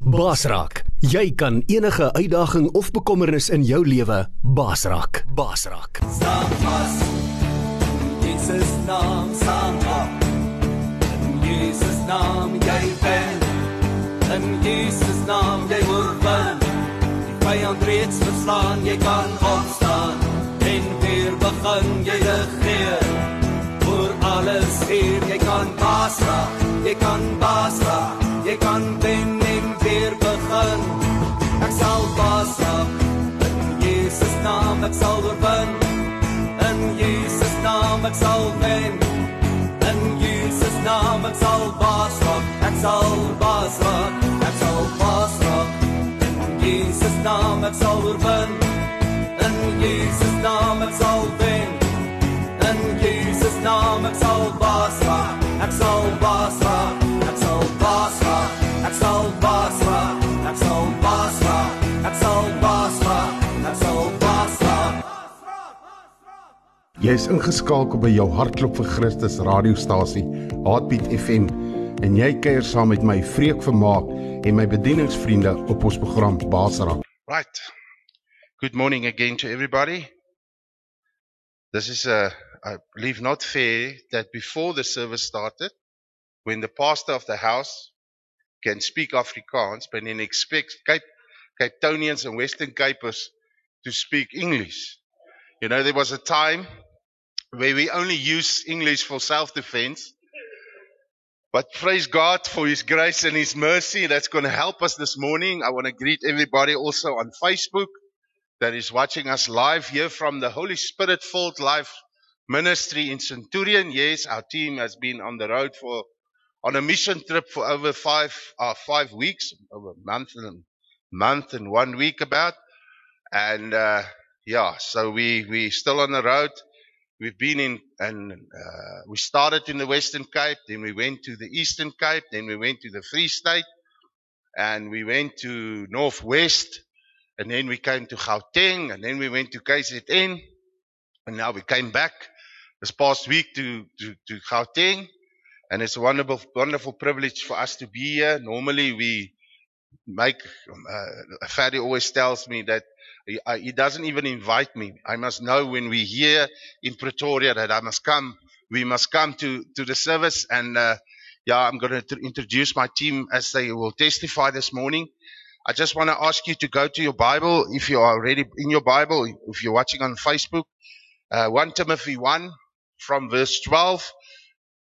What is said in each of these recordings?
Basraak, jy kan enige uitdaging of bekommernis in jou lewe basraak. Basraak. Staan vas. Jesus naam staan op. In Jesus naam jy ben. In Jesus naam jy oorwin. Die vyand reeds verslaan, jy kan opstaan en weer begin jy regeer. Oor alles hier, jy kan baas ek sal oorwin. In Jesus naam ek sal wen. In Jesus naam ek sal baas raak. Ek sal baas raak. Ek sal baas raak. In Jesus naam ek sal oorwin. In Jesus naam ek sal wen. In Jesus naam ek sal baas Jy is ingeskakel by jou hartklop vir Christus radiostasie, Heartbeat FM, en jy kuier saam met my Vreek Vermaak en my bedieningsvriende op ons program Basraak. Right. Good morning again to everybody. This is a, I believe, not fair that before the service started, when the pastor of the house can speak Afrikaans, but then expects Cape, Cape Townians and Western Capers to speak English. You know, there was a time where we only use English for self-defense. But praise God for His grace and His mercy that's going to help us this morning. I want to greet everybody also on Facebook that is watching us live here from the Holy Spirit filled life ministry in Centurion. Yes, our team has been on the road for on a mission trip for over five uh, five weeks, over a month and month and one week about. And uh, yeah, so we we still on the road. We've been in and uh, we started in the Western Cape, then we went to the Eastern Cape, then we went to the Free State, and we went to Northwest, and then we came to Gauteng, and then we went to KZN, and now we came back this past week to, to, to Gauteng, and it's a wonderful, wonderful privilege for us to be here. Normally we make, uh, Fadi always tells me that he, uh, he doesn't even invite me. I must know when we're here in Pretoria that I must come. We must come to, to the service and, uh, yeah, I'm going to introduce my team as they will testify this morning. I just want to ask you to go to your Bible if you are already in your Bible, if you're watching on Facebook, uh, 1 Timothy 1 from verse 12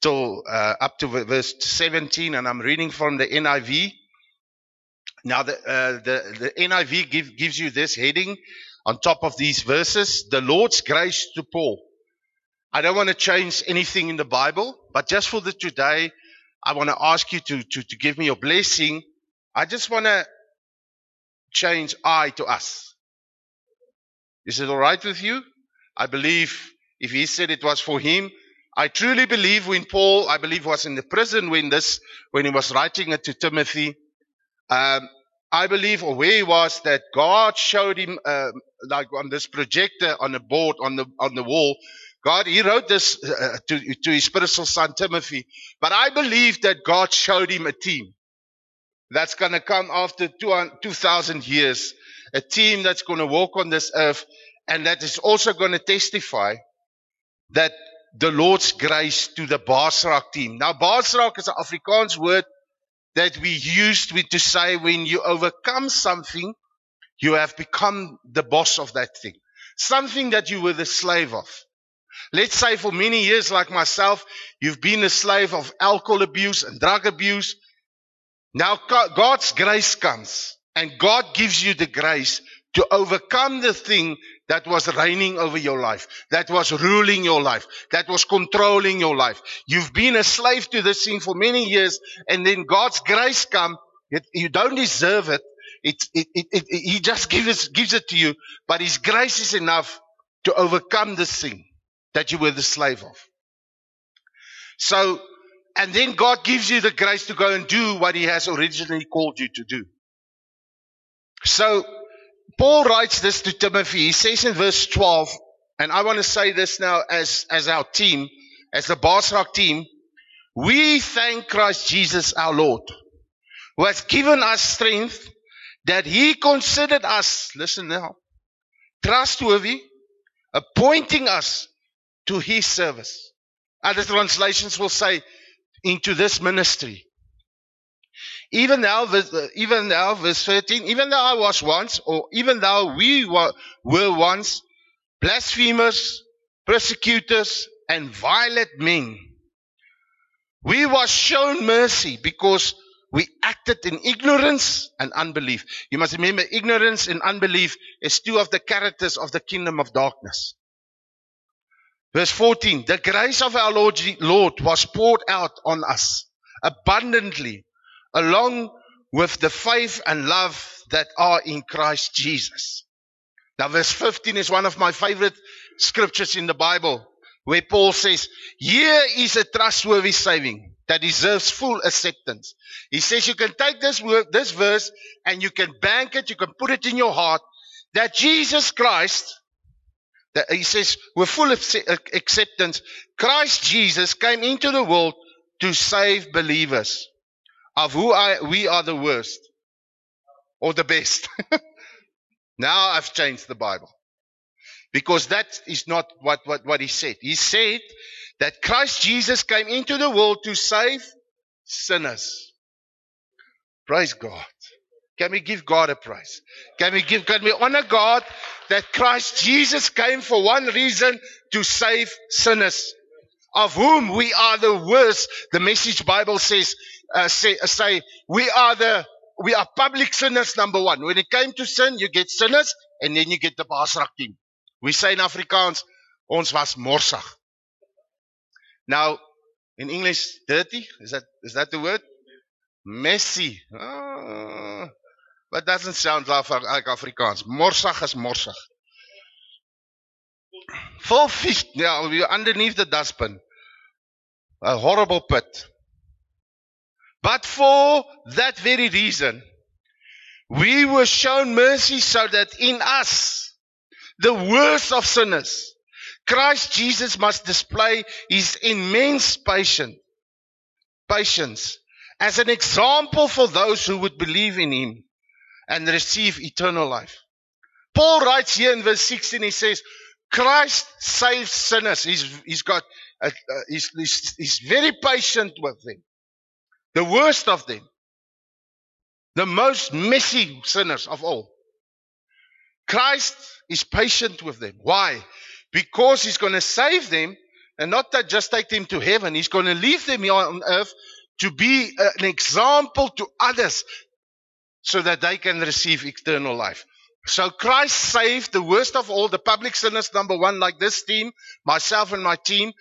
till uh, up to verse 17, and I'm reading from the NIV. Now, the, uh, the, the NIV give, gives you this heading on top of these verses the Lord's grace to Paul. I don't want to change anything in the Bible, but just for the today, I want to ask you to, to, to give me your blessing. I just want to change I to us. Is it all right with you? I believe if he said it was for him, I truly believe when Paul, I believe, was in the prison when this, when he was writing it to Timothy, um, I believe, or where he was, that God showed him, uh, like on this projector on the board on the on the wall. God, he wrote this uh, to to his spiritual son Timothy, but I believe that God showed him a team that's going to come after 2,000 years, a team that's going to walk on this earth, and that is also going to testify that the Lord's grace to the Basrak team. Now, Basrak is an Afrikaans word that we used to say when you overcome something, you have become the boss of that thing. Something that you were the slave of. Let's say for many years, like myself, you've been a slave of alcohol abuse and drug abuse. Now God's grace comes and God gives you the grace to overcome the thing that was reigning over your life, that was ruling your life, that was controlling your life. You've been a slave to this thing for many years, and then God's grace come. It, you don't deserve it. It, it, it, it, he just gives, gives it to you, but His grace is enough to overcome this thing that you were the slave of. So, and then God gives you the grace to go and do what He has originally called you to do. So, Paul writes this to Timothy. He says in verse 12, and I want to say this now as, as our team, as the Basrak team, we thank Christ Jesus our Lord who has given us strength, that he considered us, listen now, trustworthy, appointing us to his service. Other translations will say, into this ministry. Even now, verse- uh, even now, verse 13, even though I was once, or even though we were, were once blasphemers, persecutors, and violent men, we was shown mercy because we acted in ignorance and unbelief. You must remember, ignorance and unbelief is two of the characters of the kingdom of darkness. Verse 14, the grace of our Lord, Lord was poured out on us abundantly along with the faith and love that are in Christ Jesus. Now verse 15 is one of my favorite scriptures in the Bible where Paul says, here is a trustworthy saving that deserves full acceptance. He says you can take this word, this verse and you can bank it, you can put it in your heart that Jesus Christ that he says with full acce- acceptance, Christ Jesus came into the world to save believers, of who I, we are the worst or the best. now I've changed the Bible because that is not what, what, what he said. He said that Christ Jesus came into the world to save sinners. Praise God. Can we give God a praise? Can we give, can we honor God that Christ Jesus came for one reason to save sinners, of whom we are the worst. The message Bible says, uh, say, uh, say, we are the, we are public sinners number one. When it came to sin, you get sinners and then you get the Basrak team. We say in Afrikaans, ons was morsig. Now, in English, dirty, is that, is that the word? Messy. Ah, but doesn't sound like, Afrikaans. Morsig is morsig. Full fish, yeah, underneath the dustbin. A horrible pit. But for that very reason, we were shown mercy so that in us, the worst of sinners, Christ Jesus must display his immense patience, patience as an example for those who would believe in him and receive eternal life. Paul writes here in verse 16, he says, Christ saves sinners. He's, he's got, he's, he's, he's very patient with them. The worst of them. The most messy sinners of all. Christ is patient with them. Why? Because he's going to save them and not that just take them to heaven. He's going to leave them here on earth to be an example to others so that they can receive eternal life. So Christ saved the worst of all, the public sinners, number one, like this team, myself and my team.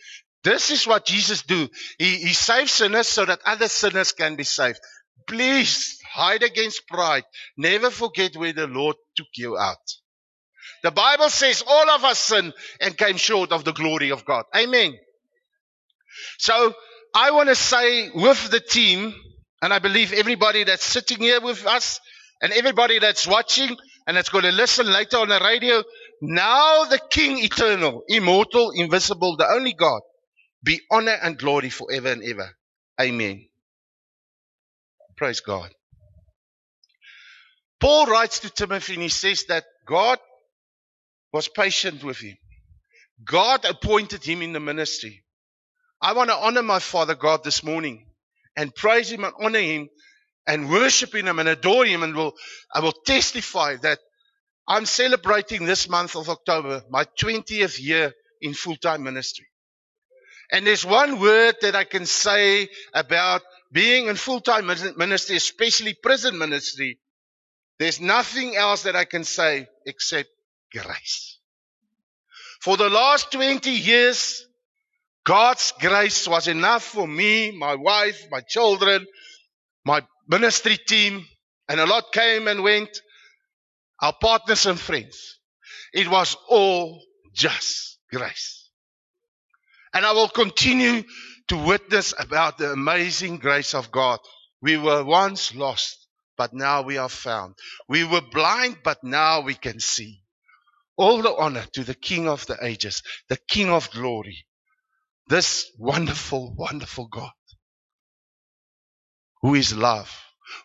This is what Jesus do. He, he saves sinners so that other sinners can be saved. Please hide against pride. Never forget where the Lord took you out. The Bible says all of us sin and came short of the glory of God. Amen. So I want to say with the team, and I believe everybody that's sitting here with us and everybody that's watching and that's going to listen later on the radio, now the King eternal, immortal, invisible, the only God, be honor and glory forever and ever. Amen. Praise God. Paul writes to Timothy and he says that God was patient with him. God appointed him in the ministry. I want to honor my Father God this morning and praise him and honor him and worship him and adore him and will, I will testify that I'm celebrating this month of October my 20th year in full-time ministry. And there's one word that I can say about being in full-time ministry, especially prison ministry. There's nothing else that I can say except grace. For the last 20 years, God's grace was enough for me, my wife, my children, my ministry team, and a lot came and went, our partners and friends. It was all just grace. And I will continue to witness about the amazing grace of God. We were once lost, but now we are found. We were blind, but now we can see. All the honor to the King of the ages, the King of glory, this wonderful, wonderful God who is love,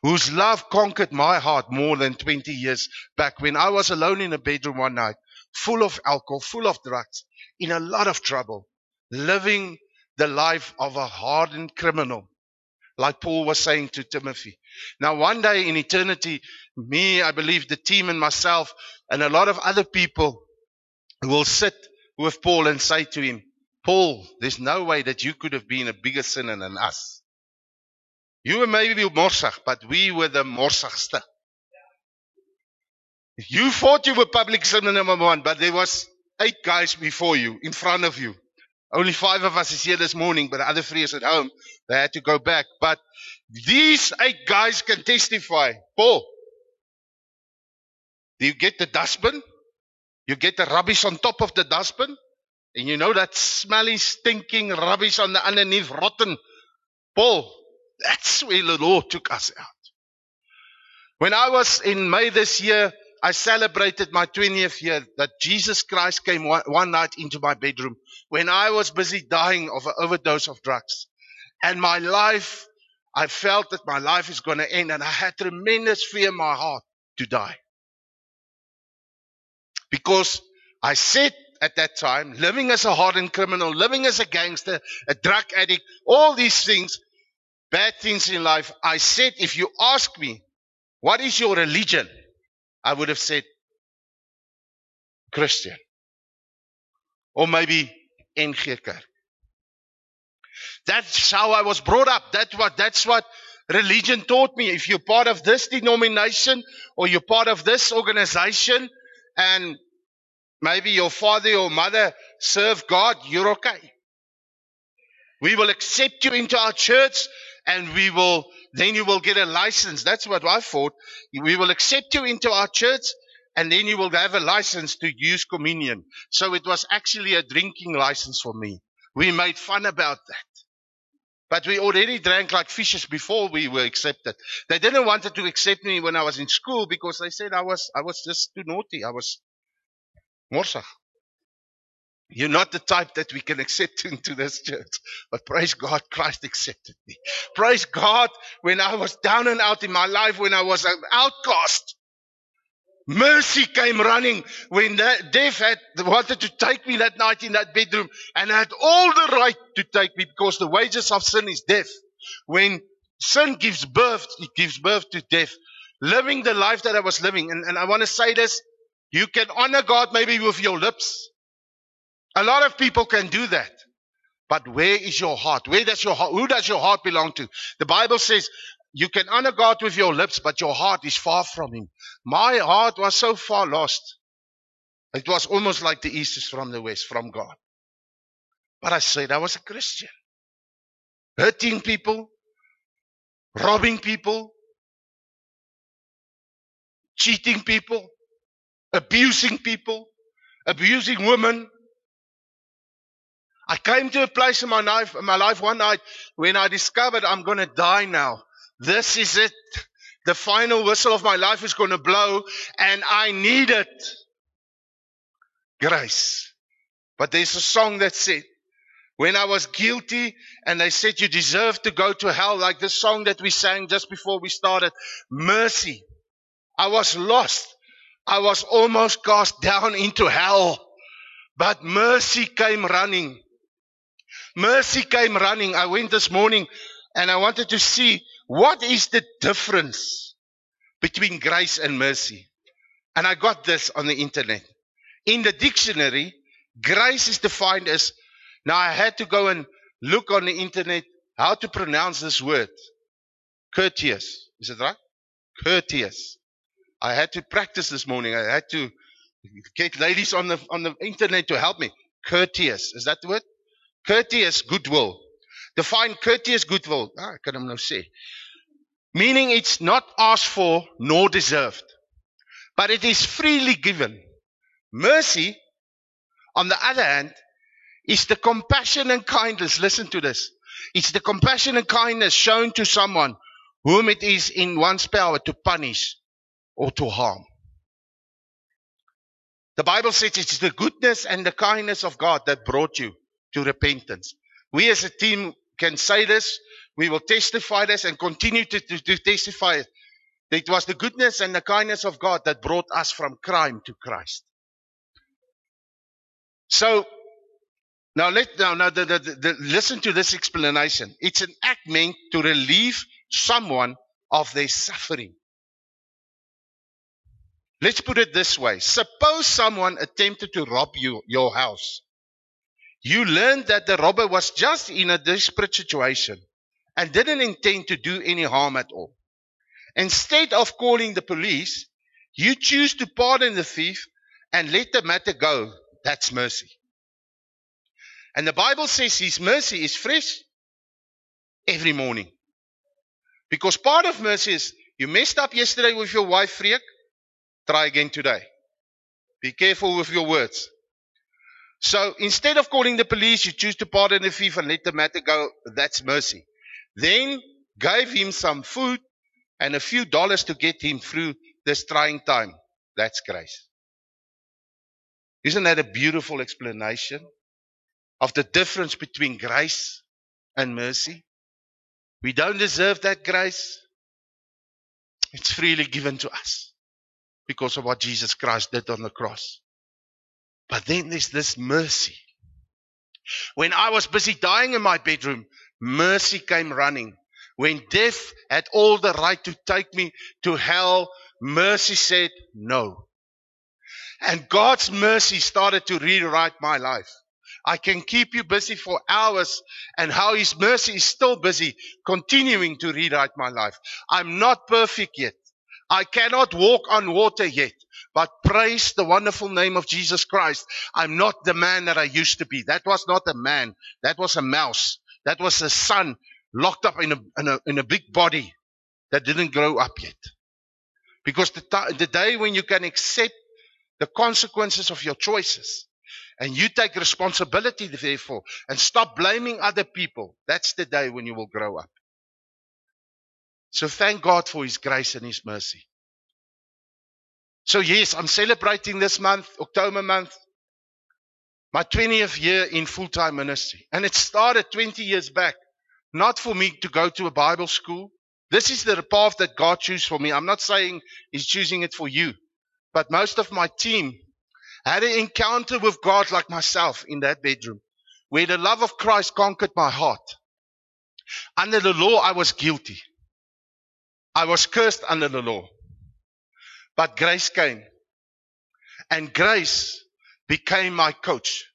whose love conquered my heart more than 20 years back when I was alone in a bedroom one night, full of alcohol, full of drugs, in a lot of trouble, living the life of a hardened criminal, like Paul was saying to Timothy. Now, one day in eternity, me, I believe the team and myself, and a lot of other people will sit with Paul and say to him, Paul, there's no way that you could have been a bigger sinner than us. You were maybe morsig, but we were the morsigste. You thought you were public sinner number one, but there was eight guys before you, in front of you. Only five of us is here this morning, but the other three is at home. They had to go back. But these eight guys can testify. Paul, do you get the dustbin? You get the rubbish on top of the dustbin? And you know that smelly, stinking rubbish on the underneath, rotten. Paul, that's where the Lord took us out. When I was in May this year, I celebrated my 20th year that Jesus Christ came one, one night into my bedroom when I was busy dying of an overdose of drugs. And my life, I felt that my life is going to end and I had tremendous fear in my heart to die. Because I said at that time, living as a hardened criminal, living as a gangster, a drug addict, all these things, bad things in life. I said, if you ask me, what is your religion? I would have said Christian. Or maybe NG Kerk. That's how I was brought up. That's what, that's what religion taught me. If you're part of this denomination or you're part of this organization and maybe your father or mother serve God, you're okay. We will accept you into our church and we will, then you will get a license. That's what I thought. We will accept you into our church and then you will have a license to use communion. So it was actually a drinking license for me. We made fun about that. But we already drank like fishes before we were accepted. They didn't want to accept me when I was in school because they said I was, I was just too naughty. I was morsig. You're not the type that we can accept into this church. But praise God, Christ accepted me. Praise God, when I was down and out in my life, when I was an outcast, mercy came running when that death had wanted to take me that night in that bedroom and had all the right to take me because the wages of sin is death. When sin gives birth, it gives birth to death. Living the life that I was living. And, and I want to say this. You can honor God maybe with your lips. A lot of people can do that. But where is your heart? Where does your heart, who does your heart belong to? The Bible says you can honor God with your lips, but your heart is far from Him. My heart was so far lost. It was almost like the East is from the West, from God. But I said I was a Christian. Hurting people, robbing people, cheating people, abusing people, abusing women, I came to a place in my life, in my life one night when I discovered I'm going to die now. This is it. The final whistle of my life is going to blow and I need it. Grace. But there's a song that said, when I was guilty and they said you deserve to go to hell, like the song that we sang just before we started, mercy. I was lost. I was almost cast down into hell, but mercy came running. Mercy came running. I went this morning and I wanted to see what is the difference between grace and mercy. And I got this on the internet. In the dictionary, grace is defined as, now I had to go and look on the internet how to pronounce this word. Courteous. Is it right? Courteous. I had to practice this morning. I had to get ladies on the, on the internet to help me. Courteous. Is that the word? Courteous goodwill. Define courteous goodwill. Ah, ek kan hom nou sê. Meaning it's not asked for nor deserved. But it is freely given. Mercy, on the other hand, is the compassion and kindness. Listen to this. It's the compassion and kindness shown to someone whom it is in one's power to punish or to harm. The Bible says it's the goodness and the kindness of God that brought you to repentance. We as a team can say this we will testify this and continue to, to, to testify it. It was the goodness and the kindness of God that brought us from crime to Christ. So now let now, now the, the, the, listen to this explanation. It's an act meant to relieve someone of their suffering. Let's put it this way. Suppose someone attempted to rob you, your house. You learned that the robber was just in a desperate situation and didn't intend to do any harm at all. Instead of calling the police, you choose to pardon the thief and let the matter go. That's mercy. And the Bible says his mercy is fresh every morning. Because part of mercy is you messed up yesterday with your wife, Freak, try again today. Be careful with your words. So instead of calling the police, you choose to pardon the thief and let the matter go. That's mercy. Then gave him some food and a few dollars to get him through this trying time. That's grace. Isn't that a beautiful explanation of the difference between grace and mercy? We don't deserve that grace. It's freely given to us because of what Jesus Christ did on the cross. But then there's this mercy. When I was busy dying in my bedroom, mercy came running. When death had all the right to take me to hell, mercy said no. And God's mercy started to rewrite my life. I can keep you busy for hours and how his mercy is still busy continuing to rewrite my life. I'm not perfect yet. I cannot walk on water yet, but praise the wonderful name of Jesus Christ. I'm not the man that I used to be. That was not a man. That was a mouse. That was a son locked up in a, in a, in a big body that didn't grow up yet. Because the, the day when you can accept the consequences of your choices and you take responsibility therefore and stop blaming other people, that's the day when you will grow up. So thank God for His grace and His mercy. So yes, I'm celebrating this month, October month, my 20th year in full-time ministry. And it started 20 years back not for me to go to a Bible school. This is the path that God chose for me. I'm not saying He's choosing it for you, but most of my team had an encounter with God like myself in that bedroom where the love of Christ conquered my heart. Under the law, I was guilty. I was cursed under the law. But grace came. And grace became my coach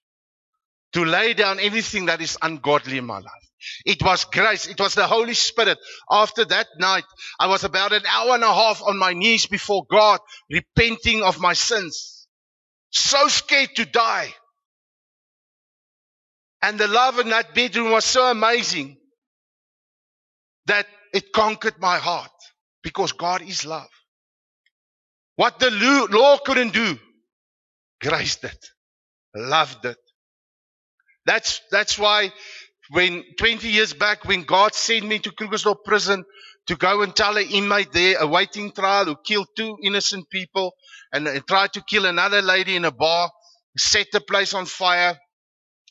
to lay down everything that is ungodly in my life. It was grace. It was the Holy Spirit. After that night, I was about an hour and a half on my knees before God, repenting of my sins. So scared to die. And the love in that bedroom was so amazing that it conquered my heart because God is love. What the law couldn't do, grace did, loved it. That's, that's why when 20 years back, when God sent me to Krugersdorp prison to go and tell an inmate there, awaiting trial, who killed two innocent people and tried to kill another lady in a bar, set the place on fire.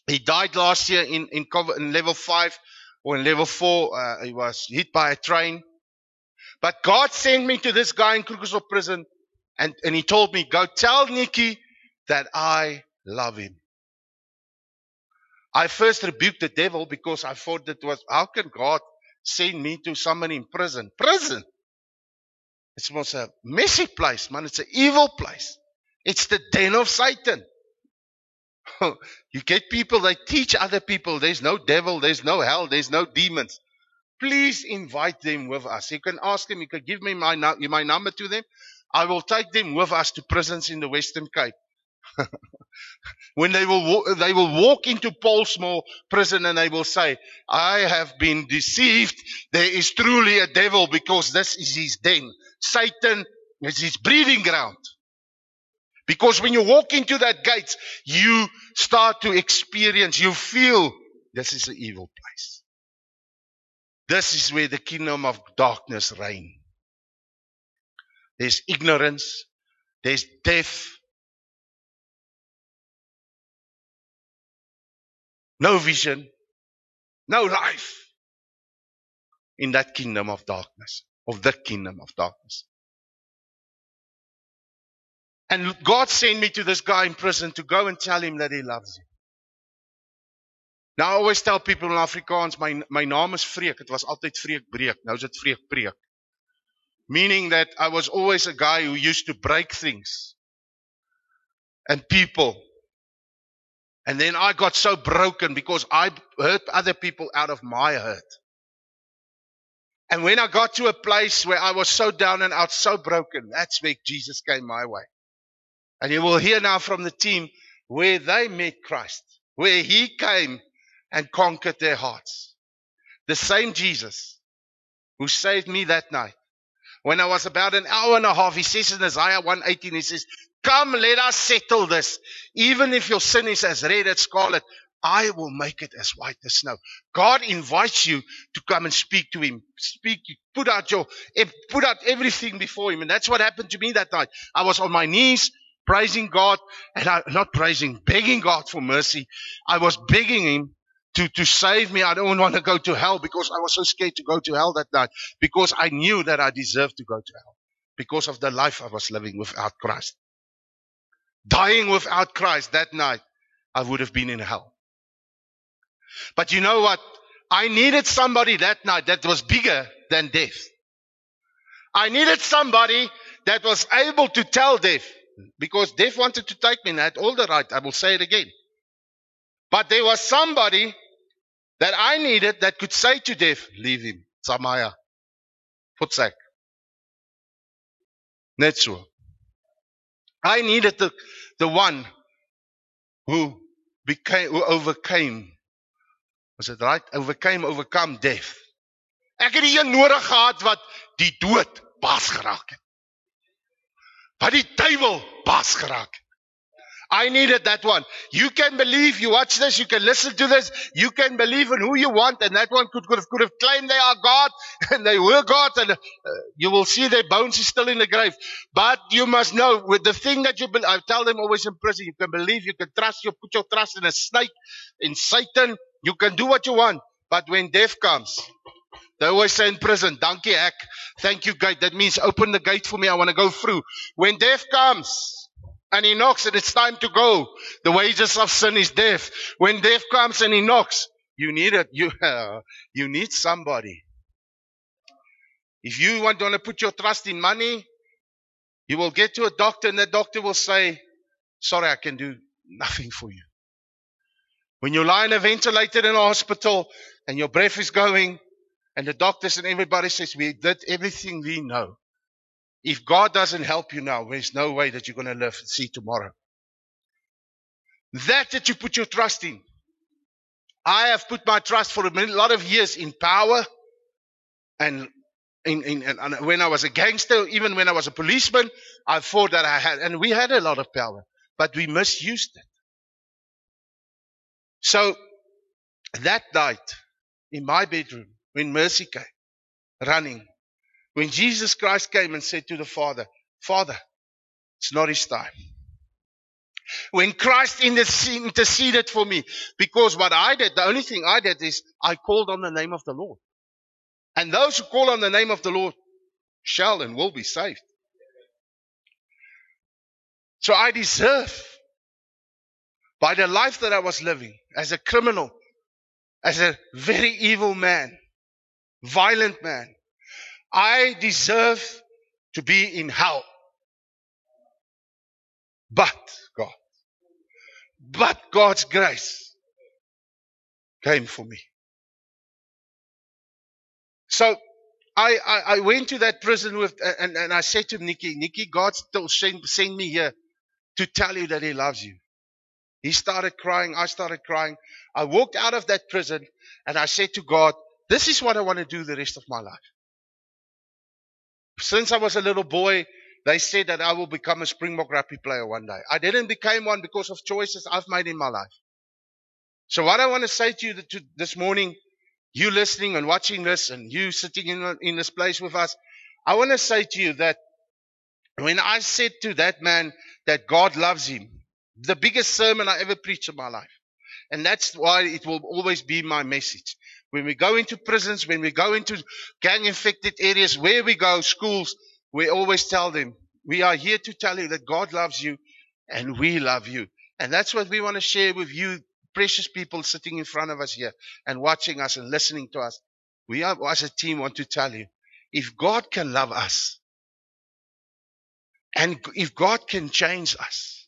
He died last year in, in, in level five or in level four. Uh, he was hit by a train. But God sent me to this guy in Krugersdorp prison and, and he told me, go tell Nikki that I love him. I first rebuked the devil because I thought that was, how can God send me to someone in prison? Prison! It's most a messy place, man. It's an evil place. It's the den of Satan. you get people, they teach other people there's no devil, there's no hell, there's no demons. Please invite them with us. You can ask them, you can give me my, my number to them. I will take them with us to prisons in the Western Cape. when they will, they will walk into Pollsmoor prison and they will say, I have been deceived. There is truly a devil because this is his den. Satan is his breeding ground. Because when you walk into that gate, you start to experience, you feel this is an evil place. This is where the kingdom of darkness reign. There's ignorance. There's death. No vision. No life. in that kingdom of darkness, of the kingdom of darkness. And God sent me to this guy in prison to go and tell him that he loves him. Now I always tell people in Afrikaans my my naam is Freek. Dit was altyd Freek Breek. Nou is dit Freek Preek. Meaning that I was always a guy who used to break things and people. And then I got so broken because I hurt other people out of my hurt. And when I got to a place where I was so down and out, so broken, that's where Jesus came my way. And you will hear now from the team where they met Christ, where he came and conquered their hearts. The same Jesus who saved me that night. When I was about an hour and a half, he says in Isaiah 118, he says, Come, let us settle this. Even if your sin is as red as scarlet, I will make it as white as snow. God invites you to come and speak to Him. Speak, put out your, put out everything before Him. And that's what happened to me that night. I was on my knees praising God and I, not praising, begging God for mercy. I was begging Him to, to save me. I don't want to go to hell because I was so scared to go to hell that night because I knew that I deserved to go to hell because of the life I was living without Christ. Dying without Christ that night, I would have been in hell. But you know what? I needed somebody that night that was bigger than death. I needed somebody that was able to tell death because death wanted to take me and I had all the right. I will say it again. But there was somebody that I needed that could say to death, leave him. Samaya. Futsak. Net so. I needed the, the one who became, who overcame Was dit right? Overcame, overcome death. Ek het die een nodig gehad wat die dood pas geraak het. Wat die duiwel pas geraak het. I needed that one. You can believe, you watch this, you can listen to this, you can believe in who you want, and that one could, could, have, could have claimed they are God, and they were God, and uh, you will see their bones is still in the grave. But you must know, with the thing that you believe, I tell them always in prison, you can believe, you can trust, you put your trust in a snake, in Satan, you can do what you want. But when death comes, they always say in prison, donkey hack, thank you gate. That means open the gate for me, I want to go through. When death comes, and he knocks and it's time to go. The wages of sin is death. When death comes and he knocks, you need it. You, uh, you need somebody. If you want to put your trust in money, you will get to a doctor and the doctor will say, sorry, I can do nothing for you. When you lie in a ventilator in a hospital and your breath is going and the doctors and everybody says, we did everything we know. If God doesn't help you now, there's no way that you're going to live and see tomorrow. That that you put your trust in. I have put my trust for a lot of years in power and in, in, in, when I was a gangster, even when I was a policeman, I thought that I had, and we had a lot of power, but we misused it. So that night in my bedroom, when Mercy came running, when Jesus Christ came and said to the Father, Father, it's not his time. When Christ interceded for me, because what I did, the only thing I did is I called on the name of the Lord. And those who call on the name of the Lord shall and will be saved. So I deserve, by the life that I was living as a criminal, as a very evil man, violent man, I deserve to be in hell. But God, but God's grace came for me. So I, I, I went to that prison with, and, and I said to Nikki, Nikki, God still sent, sent me here to tell you that He loves you. He started crying. I started crying. I walked out of that prison and I said to God, this is what I want to do the rest of my life. Since I was a little boy, they said that I will become a Springbok rugby player one day. I didn't become one because of choices I've made in my life. So what I want to say to you to this morning, you listening and watching this and you sitting in, in this place with us, I want to say to you that when I said to that man that God loves him, the biggest sermon I ever preached in my life. And that's why it will always be my message. When we go into prisons, when we go into gang infected areas, where we go, schools, we always tell them, we are here to tell you that God loves you and we love you. And that's what we want to share with you, precious people sitting in front of us here and watching us and listening to us. We are, as a team want to tell you, if God can love us and if God can change us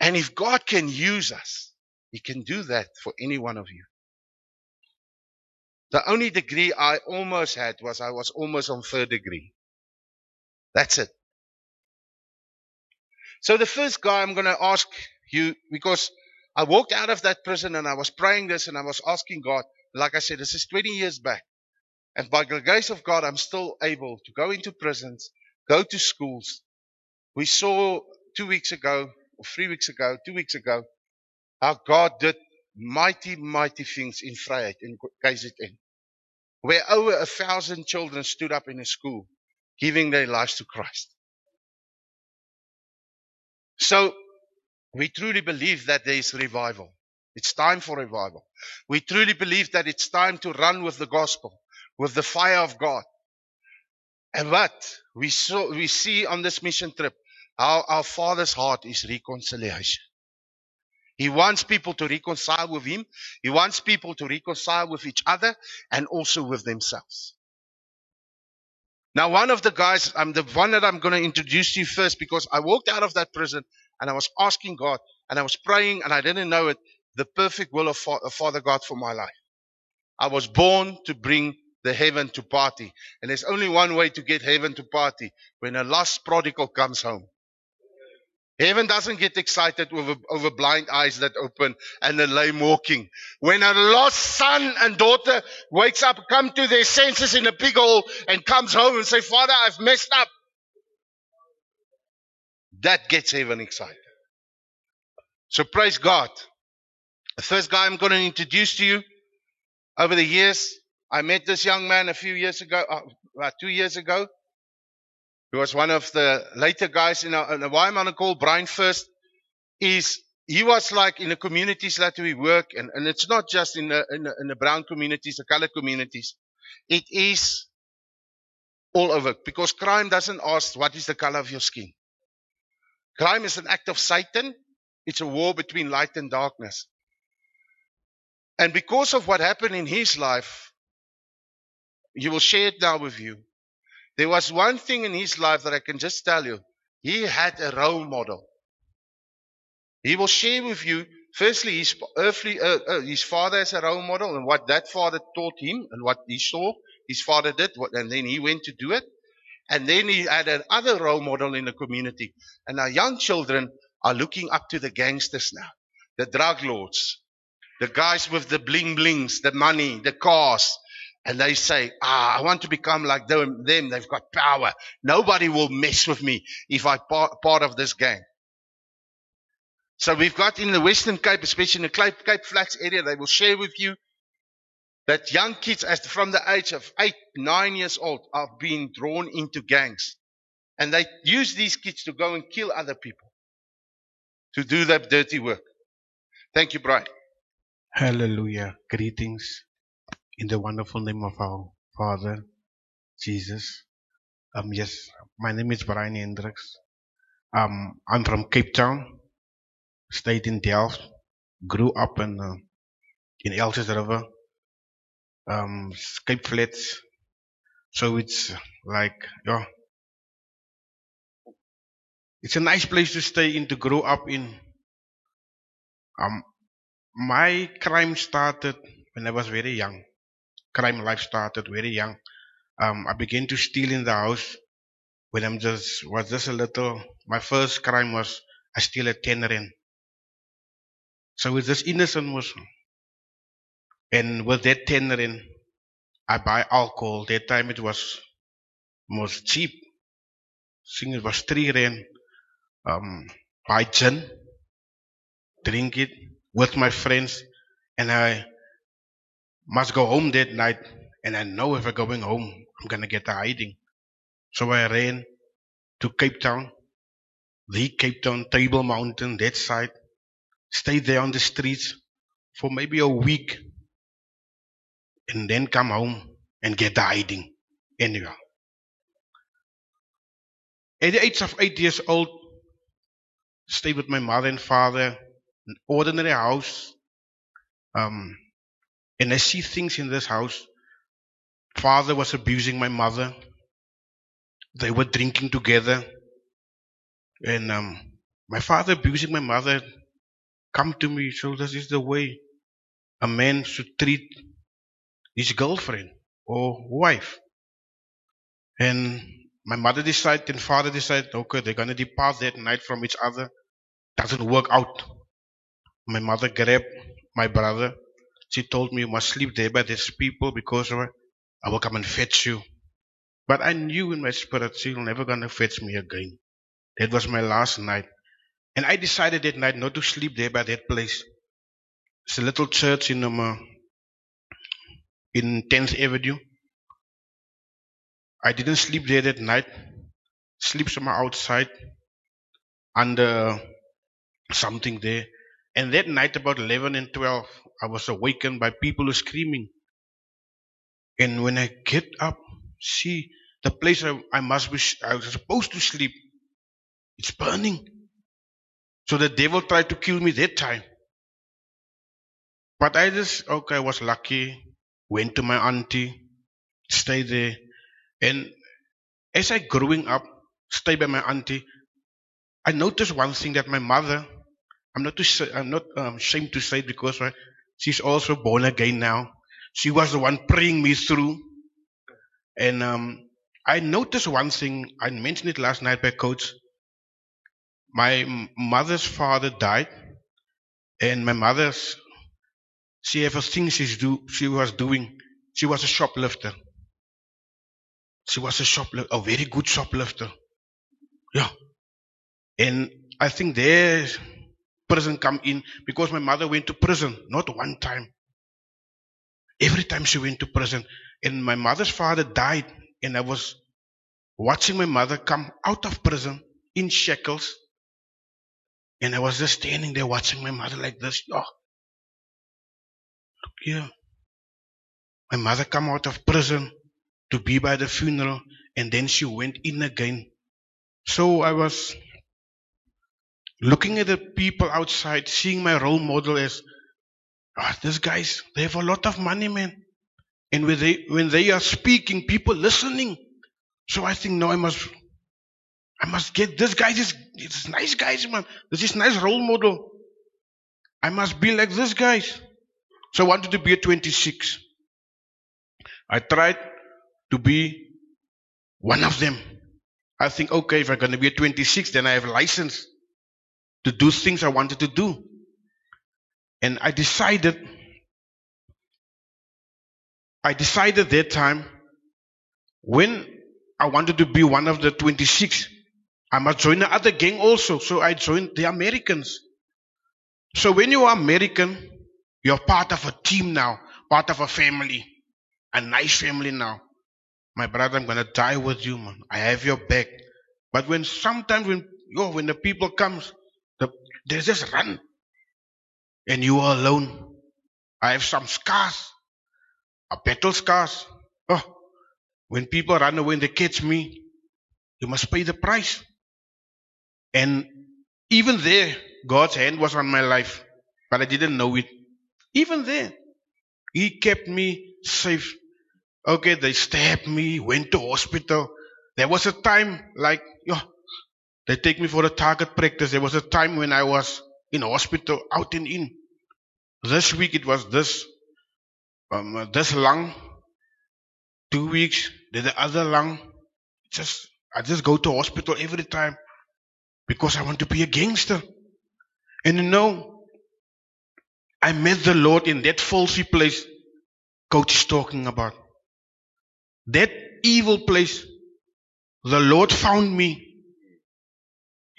and if God can use us, he can do that for any one of you. The only degree I almost had was I was almost on third degree. That's it. So the first guy I'm going to ask you, because I walked out of that prison and I was praying this and I was asking God, like I said, this is 20 years back. And by the grace of God, I'm still able to go into prisons, go to schools. We saw two weeks ago, or three weeks ago, two weeks ago, how God did mighty, mighty things in Vryheid, in KZN, where over a thousand children stood up in a school, giving their lives to Christ. So, we truly believe that there is revival. It's time for revival. We truly believe that it's time to run with the gospel, with the fire of God. And what we saw, we see on this mission trip, how our Father's heart is reconciliation. He wants people to reconcile with Him. He wants people to reconcile with each other and also with themselves. Now, one of the guys, I'm the one that I'm going to introduce to you first because I walked out of that prison and I was asking God and I was praying and I didn't know it, the perfect will of Father God for my life. I was born to bring the heaven to party. And there's only one way to get heaven to party when a lost prodigal comes home. Heaven doesn't get excited over, over blind eyes that open and the lame walking. When a lost son and daughter wakes up, come to their senses in a big hole and comes home and say, Father, I've messed up. That gets heaven excited. So praise God. The first guy I'm going to introduce to you over the years, I met this young man a few years ago, uh, about two years ago. He was one of the later guys in, our, in the Weimar called Brian First. Is he was like in the communities that we work, and, and it's not just in the, in the, in the brown communities, the colored communities. It is all over because crime doesn't ask what is the color of your skin. Crime is an act of Satan. It's a war between light and darkness. And because of what happened in his life, you will share it now with you. There was one thing in his life that I can just tell you. He had a role model. He will share with you, firstly, his earthly, uh, uh, his father as a role model and what that father taught him and what he saw his father did, and then he went to do it. And then he had another role model in the community. And our young children are looking up to the gangsters now, the drug lords, the guys with the bling blings, the money, the cars, and they say, ah, I want to become like them. them. They've got power. Nobody will mess with me if I'm part, part of this gang. So we've got in the Western Cape, especially in the Cape, Cape Flats area, they will share with you that young kids as from the age of eight, nine years old are being drawn into gangs. And they use these kids to go and kill other people. To do that dirty work. Thank you, Brian. Hallelujah. Greetings in the wonderful name of our Father, Jesus. Um, yes, my name is Brian Hendricks. Um, I'm from Cape Town, stayed in Delft, grew up in uh, in Elsies River, um, Cape Flats. So it's like, yeah, it's a nice place to stay in, to grow up in. Um, my crime started when I was very young crime life started very young. Um, I began to steal in the house when I'm just was just a little. My first crime was I steal a ten rand. So it's just innocent Muslim. And with that ten rand, I buy alcohol. That time it was most cheap. I it was three rand. Um, buy gin, drink it with my friends, and I must go home that night, and I know if I'm going home, I'm gonna get a hiding. So I ran to Cape Town, the Cape Town Table Mountain, that side, stayed there on the streets for maybe a week, and then come home and get the hiding. Anyway. At the age of eight years old, stayed with my mother and father, an ordinary house. Um, and I see things in this house. Father was abusing my mother. They were drinking together. And um, my father abusing my mother come to me, so this is the way a man should treat his girlfriend or wife. And my mother decided and father decided, okay, they're gonna depart that night from each other. Doesn't work out. My mother grabbed my brother. She told me you must sleep there by these people because. I will come and fetch you. But I knew in my spirit she'll never gonna fetch me again. That was my last night. And I decided that night not to sleep there by that place. It's a little church in um, uh, in 10th Avenue. I didn't sleep there that night. Sleep somewhere outside under something there. And that night about 11 and 12, I was awakened by people screaming. And when I get up, see the place I, I must be, I was supposed to sleep. It's burning. So the devil tried to kill me that time. But I just, okay, I was lucky. Went to my auntie, stayed there. And as I growing up, stay by my auntie, I noticed one thing that my mother, I'm not too, I'm not um, ashamed to say because right, she's also born again now. She was the one praying me through. And um, I noticed one thing, I mentioned it last night by coach. My mother's father died, and my mother's, she have a thing she's do, she was doing. She was a shoplifter. She was a shoplifter, a very good shoplifter. Yeah. And I think there prison come in because my mother went to prison, not one time. Every time she went to prison. And my mother's father died, and I was watching my mother come out of prison in shackles. And I was just standing there watching my mother like this. Oh, look here. My mother come out of prison to be by the funeral, and then she went in again. So I was looking at the people outside, seeing my role model as, ah, these guys, they have a lot of money, man. And when they, when they are speaking, people listening. So I think, no, I must, I must get this guy, this, this nice guys, man. This is nice role model. I must be like this guys. So I wanted to be a 26. I tried to be one of them. I think, okay, if I'm going to be a 26, then I have a license to do things I wanted to do. And I decided, I decided that time when I wanted to be one of the 26, I must join the other gang also. So I joined the Americans. So when you are American, you're part of a team now, part of a family, a nice family now. My brother, I'm gonna die with you, man. I have your back. But when sometimes when yo, when the people comes, they just run, and you are alone. I have some scars, a battle scars. Oh, when people run away and they catch me, you must pay the price. And even there, God's hand was on my life, but I didn't know it. Even there, He kept me safe. Okay, they stabbed me, went to hospital. There was a time like, yo, they take me for a target practice. There was a time when I was in hospital, out and in. This week it was this, um, this lung. Two weeks, then the other lung. Just, I just go to hospital every time because I want to be a gangster. And you know, I met the Lord in that falsy place coach is talking about. That evil place, the Lord found me.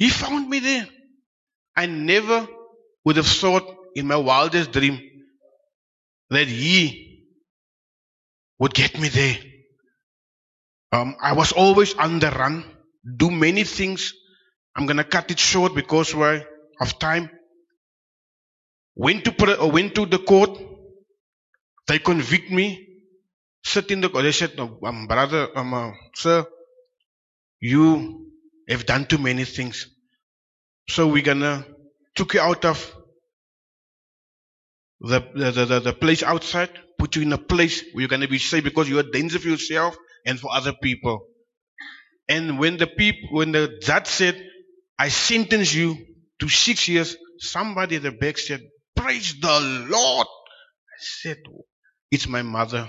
He found me there. I never would have thought in my wildest dream that He would get me there. Um, I was always on the run, do many things. I'm gonna cut it short because of time. Went to pre- uh, went to the court. They convict me. sit in the they said, no, um, brother, um, uh, sir, you have done too many things. So we're gonna took you out of the, the, the, the, place outside, put you in a place where you're gonna be safe because you're danger for yourself and for other people. And when the people, when the judge said, I sentence you to six years, somebody at the back said, Praise the Lord. I said, It's my mother.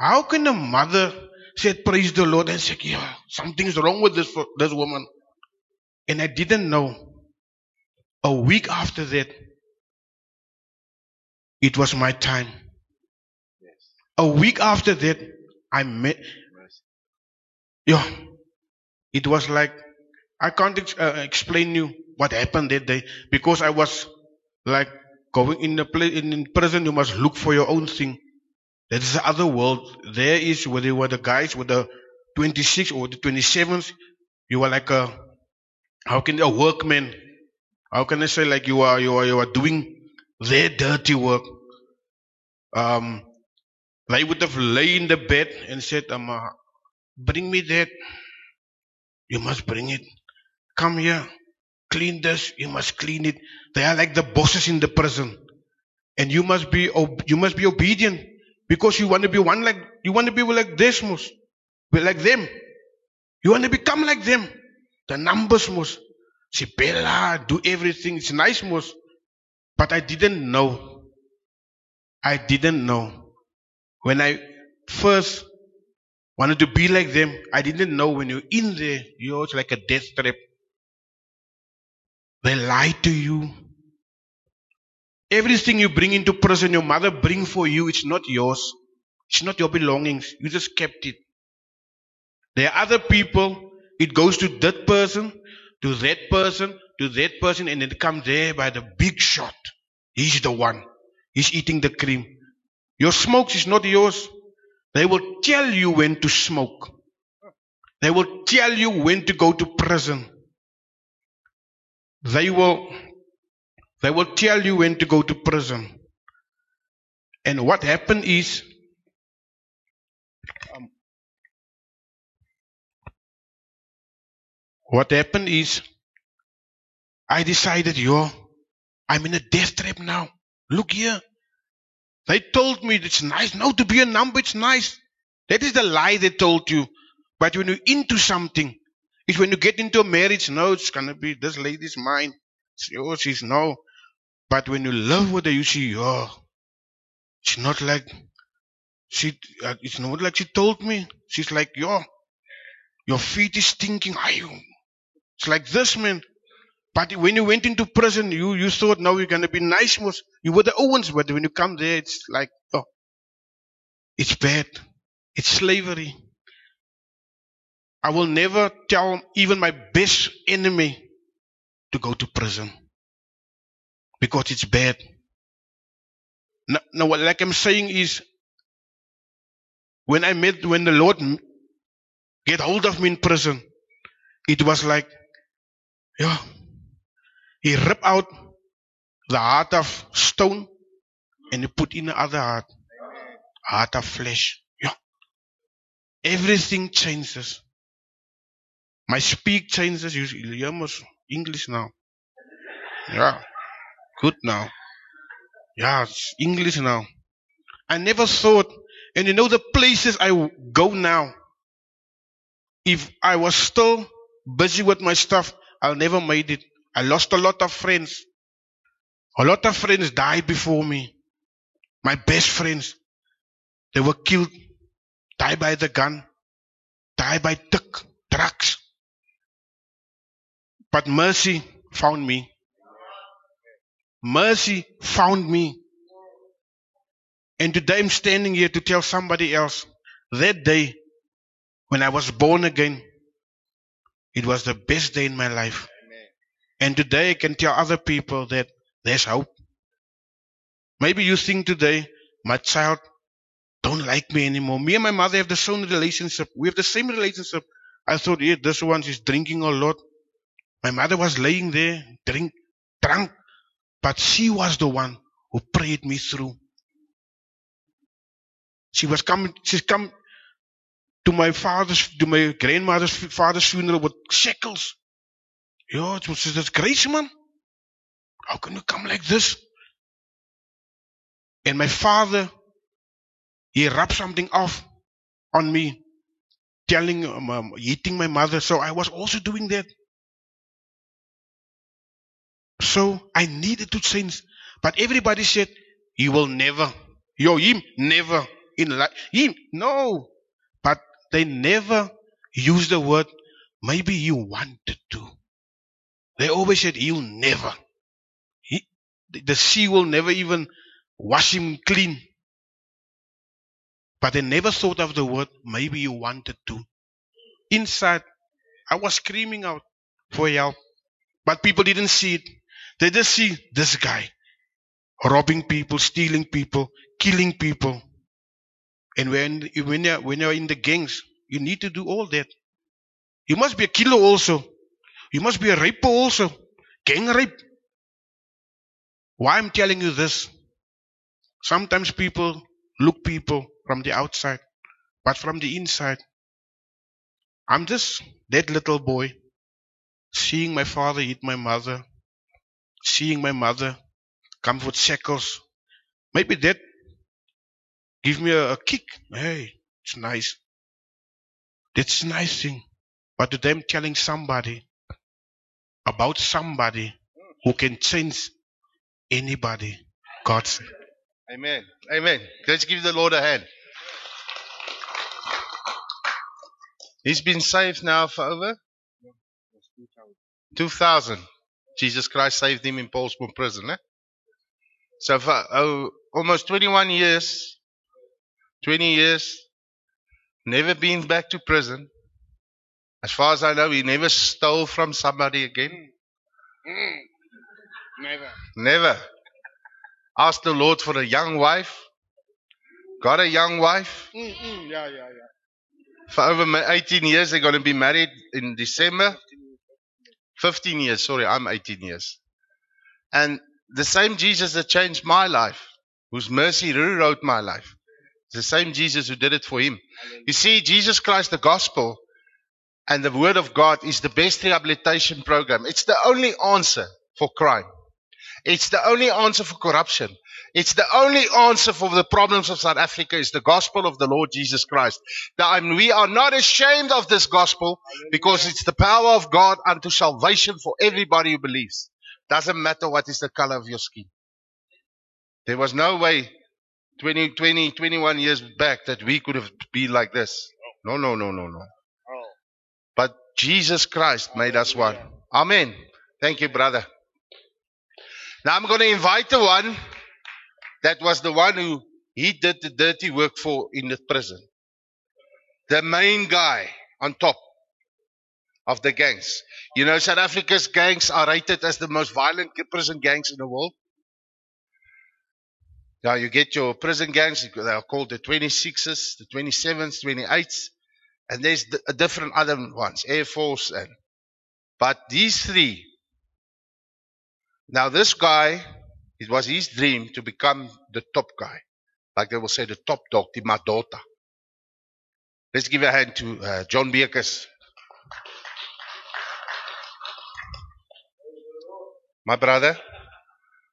How can a mother say, Praise the Lord and say, Yeah, something's wrong with this, this woman? And I didn't know. A week after that, it was my time. A week after that, I met. Yeah, it was like I can't ex- uh, explain you what happened that day because I was like going in the place in, in prison. You must look for your own thing. That is the other world. There is where they were the guys with the 26 or the 27th. You were like a how can a workman? How can I say like you are you are you are doing their dirty work? Um, they would have lay in the bed and said, um, uh, "Bring me that. You must bring it. Come here, clean this. You must clean it." They are like the bosses in the prison, and you must be ob- you must be obedient because you want to be one like you want to be like Desmos, be like them. You want to become like them. The numbers must. Sibella, do everything. It's nice most. But I didn't know. I didn't know. When I first wanted to be like them, I didn't know when you're in there, you're like a death trap. They lie to you. Everything you bring into prison, your mother bring for you, it's not yours. It's not your belongings. You just kept it. There are other people, it goes to that person, to that person, to that person, and it comes there by the big shot. He's the one. He's eating the cream. Your smokes is not yours. They will tell you when to smoke. They will tell you when to go to prison. They will, they will tell you when to go to prison. And what happened is, what happened is, I decided, yo, I'm in a death trap now. Look here. They told me it's nice. Now to be a number, it's nice. That is the lie they told you. But when you're into something, it's when you get into a marriage, no, it's gonna be this lady's mine. It's yours, she's no. But when you love with her, you see, oh, it's not like she. Uh, it's not like she told me. She's like, yo, your feet is stinking. Are you? It's like this, man. But when you went into prison, you, you thought, now you're going to be nice. Most, you were the Owens, but when you come there, it's like, oh, it's bad. It's slavery. I will never tell even my best enemy to go to prison because it's bad. Now, now what like I'm saying is, when I met, when the Lord get hold of me in prison, it was like, yeah, he ripped out the heart of stone and he put in the other heart, heart of flesh. Yeah. Everything changes. My speak changes. You almost English now. Yeah. Good now. Yeah, it's English now. I never thought, and you know the places I go now. If I was still busy with my stuff, I'll never made it. I lost a lot of friends. A lot of friends died before me. My best friends, they were killed, died by the gun, died by tick, drugs. But mercy found me. Mercy found me. And today I'm standing here to tell somebody else that day when I was born again, it was the best day in my life. And today I can tell other people that there's hope. Maybe you think today, my child don't like me anymore. Me and my mother have the same relationship. We have the same relationship. I thought, yeah, this one is drinking a lot. My mother was laying there, drink, drunk, but she was the one who prayed me through. She was coming, she's come to my father's, to my grandmother's father's funeral with shekels. Yeah, it was this grace, man. How can you come like this? And my father, he rubbed something off on me, telling, um, um, hitting my mother. So I was also doing that. So I needed to change. But everybody said, he will never. Yo, him, never. In life. Him, no. They never use the word, maybe you wanted to. They always said, he'll never. He, the sea will never even wash him clean. But they never thought of the word, maybe you wanted to. Inside, I was screaming out for help. But people didn't see it. They just see this guy robbing people, stealing people, killing people. And when, when, you're, when you're in the gangs, you need to do all that. You must be a killer also. You must be a raper also. Gang rape. Why I'm telling you this? Sometimes people look people from the outside, but from the inside, I'm just that little boy seeing my father hit my mother, seeing my mother come with shackles. Maybe that give me a, a kick. Hey, it's nice. That's nice thing. But to them telling somebody about somebody who can change anybody, God. Amen. Amen. Let's give the Lord a hand. He's been saved now for over 2000. Jesus Christ saved him in Paulsbourne prison. Eh? So for oh, almost 21 years, 20 years, never been back to prison. As far as I know, he never stole from somebody again. Mm. Never. Never. Asked the Lord for a young wife. Got a young wife. Mm-mm. Yeah, yeah, yeah. For over 18 years, they're going to be married in December. 15 years, sorry, I'm 18 years. And the same Jesus that changed my life, whose mercy rewrote my life, is the same Jesus who did it for him. You see, Jesus Christ, the gospel and the word of God is the best rehabilitation program. It's the only answer for crime. It's the only answer for corruption. It's the only answer for the problems of South Africa is the gospel of the Lord Jesus Christ. That I'm- we are not ashamed of this gospel because it's the power of God unto salvation for everybody who believes. Doesn't matter what is the color of your skin. There was no way 20, 20, 21 years back that we could have been like this. Oh. No, no, no, no, no. Oh. But Jesus Christ made us one. Amen. Thank you, brother. Now I'm going to invite the one that was the one who he did the dirty work for in the prison. The main guy on top of the gangs. You know, South Africa's gangs are rated as the most violent prison gangs in the world. Now you get your prison gangs, they are called the 26s, the 27s, 28s, and there's d- different other ones, Air Force and, but these three, now this guy, it was his dream to become the top guy. Like they will say, the top dog, the Madota. Let's give a hand to uh, John Beekers. My brother,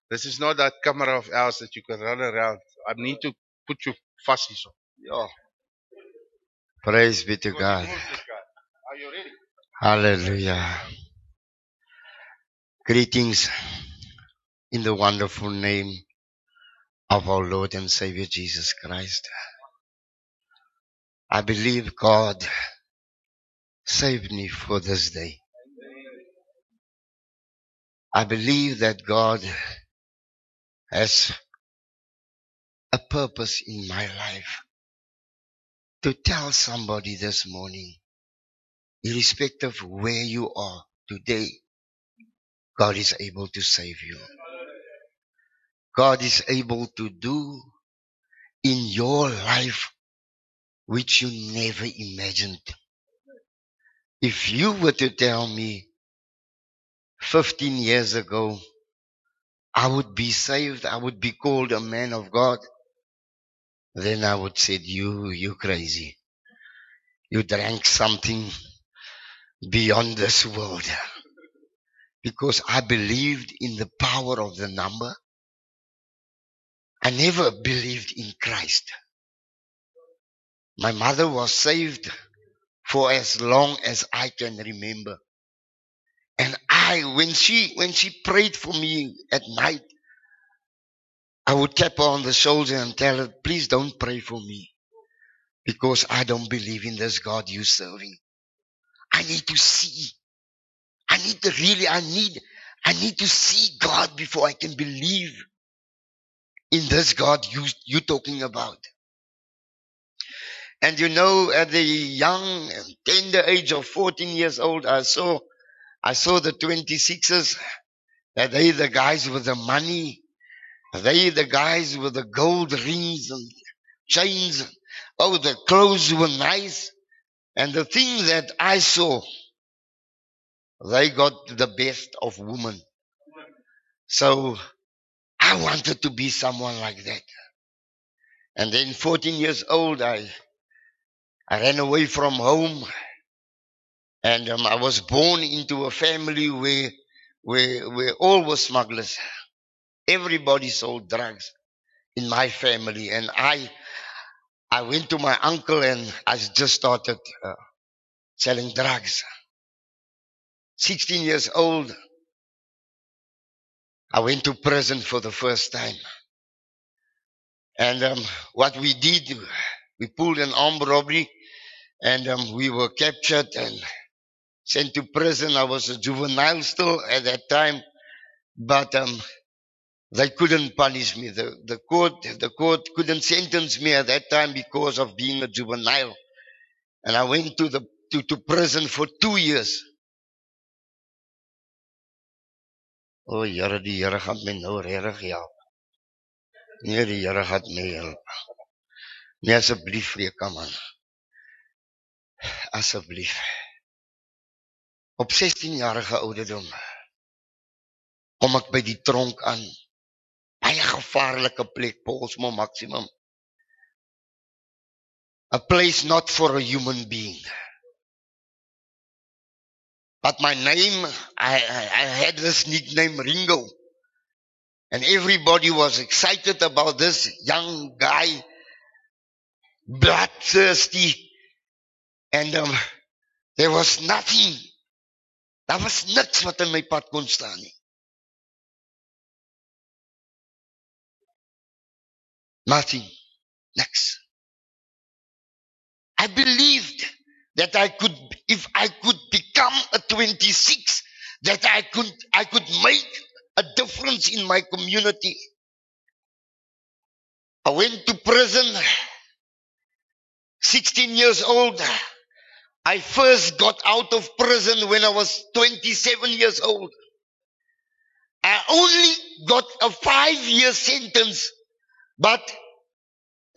this is not that camera of ours that you can run around. I need to put your fussies on. Yeah. Praise be to God. Are you ready? Hallelujah. Greetings in the wonderful name of our Lord and Savior Jesus Christ. I believe God saved me for this day. I believe that God has a purpose in my life to tell somebody this morning irrespective of where you are today, God is able to save you. God is able to do in your life which you never imagined. If you were to tell me 15 years ago, I would be saved, I would be called a man of God, then I would say, you, you crazy. You drank something beyond this world. Because I believed in the power of the number. I never believed in Christ. My mother was saved for as long as I can remember. And I, when she, when she prayed for me at night, I would tap her on the shoulder and tell her, please don't pray for me because I don't believe in this God you're serving. I need to see. I need to really, I need, I need to see God before I can believe in this God you, you're talking about. And you know, at the young, tender age of 14 years old, I saw, I saw the 26ers, that they the guys with the money, they the guys with the gold rings and chains. Oh, the clothes were nice. And the thing that I saw, they got the best of women. So I wanted to be someone like that. And then 14 years old, I, I ran away from home and um, I was born into a family where, where, where all were smugglers. Everybody sold drugs in my family and I, I went to my uncle and I just started uh, selling drugs. 16 years old, I went to prison for the first time. And um, what we did, we pulled an armed robbery and um, we were captured and sent to prison. I was a juvenile still at that time, but um, they couldn't punish me. The, the court, the court couldn't sentence me at that time because of being a juvenile. And I went to the, to, to prison for two years. O Here, die Here gaan my nou regtig help. Nee, die Here gaan my help. Nee, asseblief, Freka man. Asseblief. Op 16 jarige ouderdom kom ek by die tronk aan. Baie gevaarlike plek, Paulsmo Maximum. A place not for a human being. But my name, I, I, I had this nickname Ringo. And everybody was excited about this young guy, bloodthirsty. And um, there was nothing. Daar was niks wat in my pad kon staan nie. Nothing. Niks. I believed that I could, if I could become a 26, that I could, I could make a difference in my community. I went to prison, 16 years old. I first got out of prison when I was 27 years old. I only got a five year sentence, but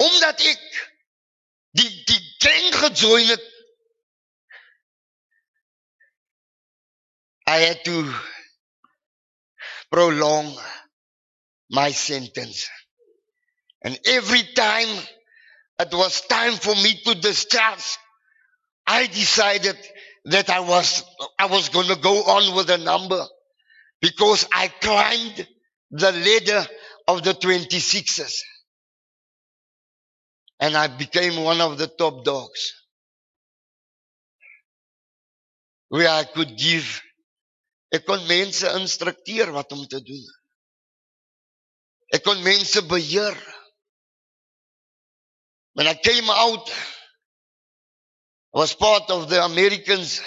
omdat ek die, die gang gejoin het, I had to prolong my sentence. And every time it was time for me to discharge, I decided that I was, I was going to go on with the number because I climbed the ladder of the 26ers. And I became one of the top dogs. Where I could give Ek kon mense instrukteer wat om te doen. Ek kon mense beheer. When I came out, was part of the Americans.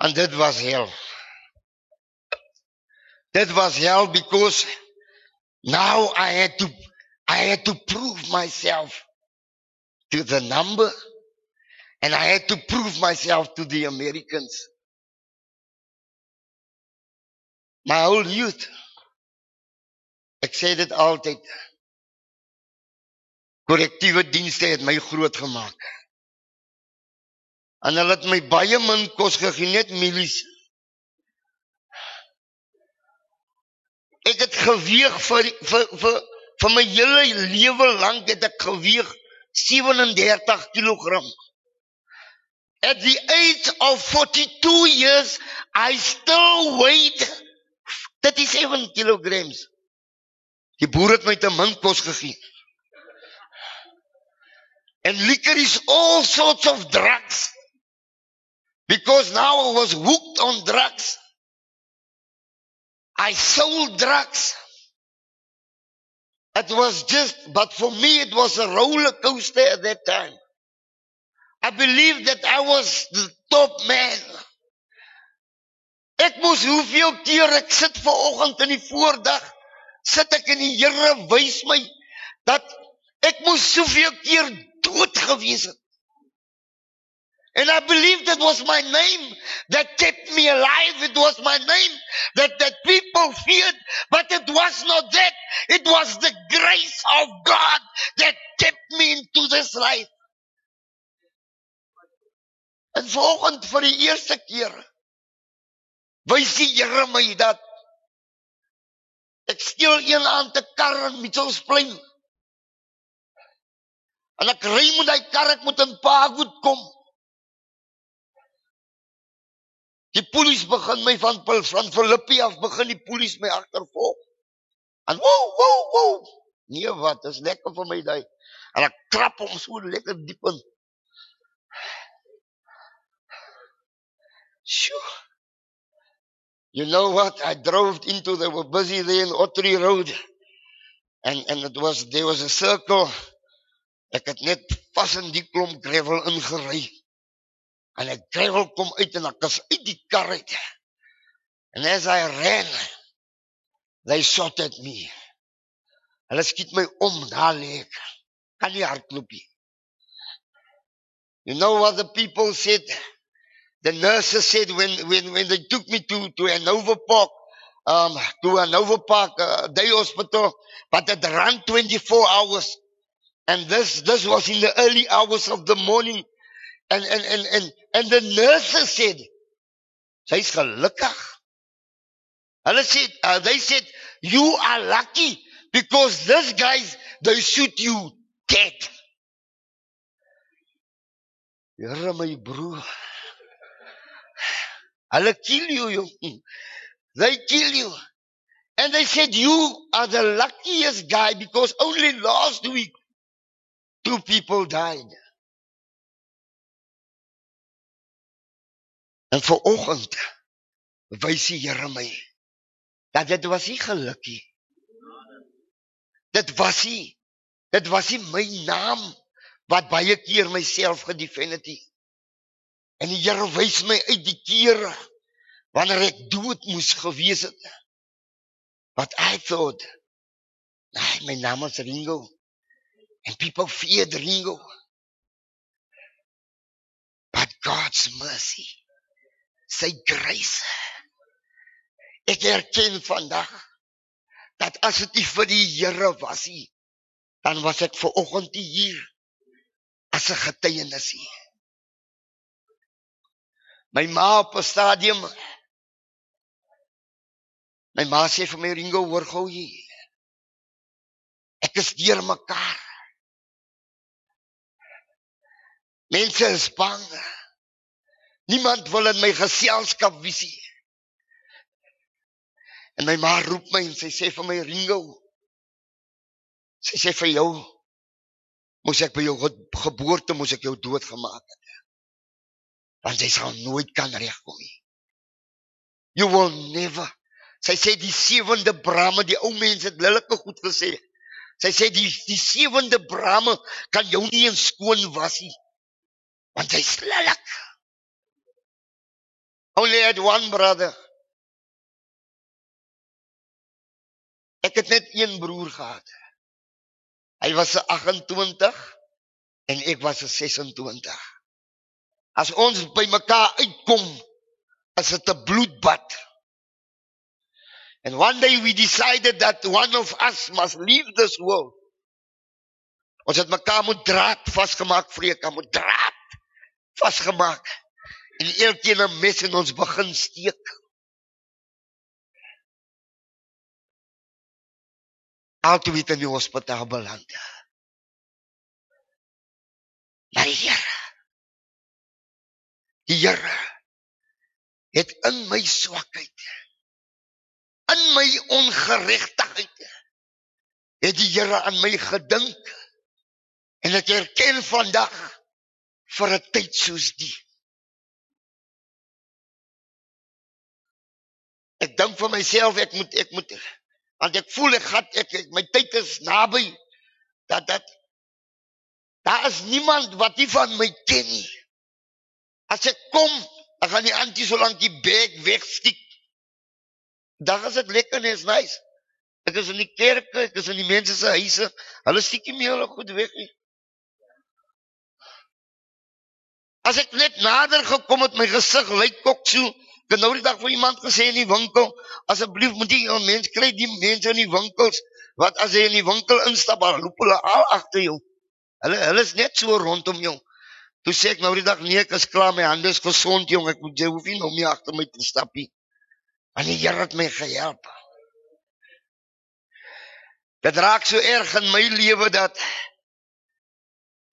And that was hell. That was hell because now I had to, I had to prove myself to the number and I had to prove myself to the Americans. My whole youth. Sê dit altyd. Korrektiewe dienste het my groot gemaak. En hulle het my baie min kos gegee, net mielies. Ek het geweeg vir vir vir Vir my hele lewe lank het ek geweeg 37 kg. At the age of 42 years, I still weighed 37 kilograms. Die boer het my te min kos gegee. And liquor is all sorts of drugs. Because now I was hooked on drugs. I sold drugs. It was just, but for me it was a roller coaster at that time. I believed that I was the top man. Ek moes hoeveel keer ek sit ver oggend in die voordag, sit ek in die Here wys my dat ek moes soveel keer dood gewees het. And I believed it was my name that kept me alive. It was my name that, that people feared, but it was not that. It was the grace of God that kept me into this life. En volgend vir die eerste keer wys die Here my dat ek steel een aan te kar in Mitchellsplein. En ek ry met daai kar, ek moet in Pagood kom. Die polisie begin my van van Filippi af begin die polisie my agtervolg. En woe woe woe. Nee wat, dis lekker vir my daai. En ek trap hom so lekker diep in. Sjoe. You know what? I drove into they were busy there in Ottery Road. And and it was there was a circle. Ek het net pas in die klomp gravel ingery. En ek gravel kom uit en ek is uit die kar uit. And as I ran, they shot at me. Hulle skiet my om, daar lê ek. Kan nie hardloop nie. You know what the people said? The nurses said when when when they took me to to Hanover Park, um, to Hanover Park uh, Day Hospital, but it ran 24 hours, and this this was in the early hours of the morning, and and and and and the nurses said, "Sy's gelukkig." Hulle said, uh, they said, "You are lucky because these guys they shoot you dead." Here my broer. Hulle kill you, you. They kill you. And they said, you are the luckiest guy because only last week two people died. En vir oggend wys die Here my dat dit was nie gelukkie. Dit was nie dit was nie my naam wat baie keer myself gedefend het nie. En die Here wys my uit die kere wanneer ek dood moes gewees het. But I thought, nah, my naam is Ringo. And people feared Ringo. But God's mercy, sy grace. Ek erken vandag dat as dit nie vir die Here was nie, dan was ek ver oggend hier as 'n getuienis hier. My ma op 'n stadium My ma sê vir my Ringo hoor gou hier. Ek is deur mekaar. Mense is bang. Niemand wil in my geselskap wees nie. En my ma roep my en sy sê vir my Ringo. Sy sê vir jou moes ek by jou geboorte moes ek jou doodgemaak het. Want jy sal nooit kan regkom nie. You will never. Sy sê die sewende brame, die ou mense het lelike goed gesê. Sy sê die die sewende brame kan jou nie eens skoon was nie. Want hy's lelik. Only had one brother. Ek het net een broer gehad. Hy was 'n 28 en ek was 'n 26. As ons by mekaar uitkom, is dit 'n bloedbad. And one day we decided that one of us must leave this world. Ons het mekaar moet draad vasgemaak, vreek, moet draad vasgemaak. En elkeen 'n mes in ons begin steek. altyd in die hospitaal beland. Maar die Here Die Here het in my swakheid in my ongeregtigheid het die Here aan my gedink en ek erken vandag vir 'n tyd soos die Ek dink vir myself ek moet ek moet want ek voel ek gaan ek, ek my tyd is naby dat dat daar is niemand wat nie van my ken nie. As ek kom, dan gaan die antie so lank die bek wegstiek. Dan is dit lekker en is nice. Ek is in die kerke, ek is in die mense se huise. Hulle stiek nie meer hulle goed weg nie. As ek net nader gekom het, my gesig lyk kok so. Ek het nou die dag vir iemand gesê in die winkel, asseblief moet jy 'n mens kry die mense in die winkels wat as jy in die winkel instap, dan loop hulle al agter jou. Hulle hulle is net so rondom jou. Toe sê ek nou die dag nee, ek is klaar, my hande is gesond jong, ek moet jy hoef nie nou meer agter my te stap nie. Want die Here het my gehelp. Dit raak so erg in my lewe dat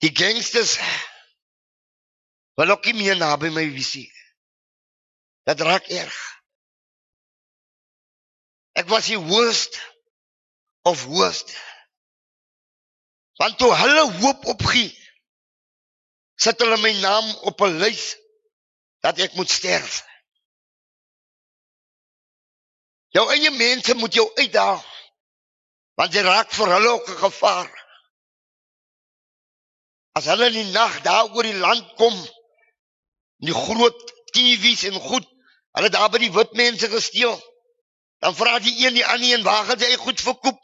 die gangsters wil ook nie meer naby my visie. Dit raak erg. Ek was die worst of worst. Want toe hulle hoop opgee sit hulle my naam op 'n lys dat ek moet sterf. Jou eie mense moet jou uitdaag. Want jy raak vir hulle ook 'n gevaar. As hulle in die nag daar oor die land kom, die groot TV's en goed, hulle daar by die wit mense gesteel. Dan vra die een die ander een, "Waar gaan jy goed verkoop?"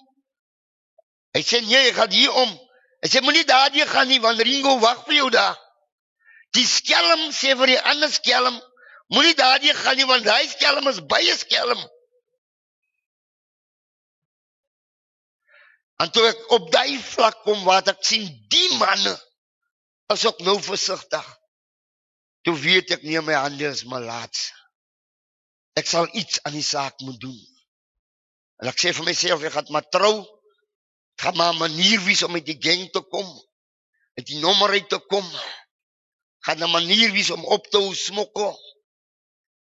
Hy sê, "Nee, ek gaan hier om." Hy sê, "Moenie daardie gaan nie, want Ringo wag vir jou daar." Die skelm sê vir die ander skelm, moenie daardie gaan nie want daai skelm is baie skelm. En toe ek op daai vlak kom waar ek sien die manne is ook nou versigtig. Toe weet ek nie my hande is malaats. Ek sal iets aan die saak moet doen. En ek sê vir myself ek gaan maar trou. Ek gaan maar 'n manier wys om met die gang te kom. Met die nommer uit te kom gaan 'n manier wees om op te hou smokkel.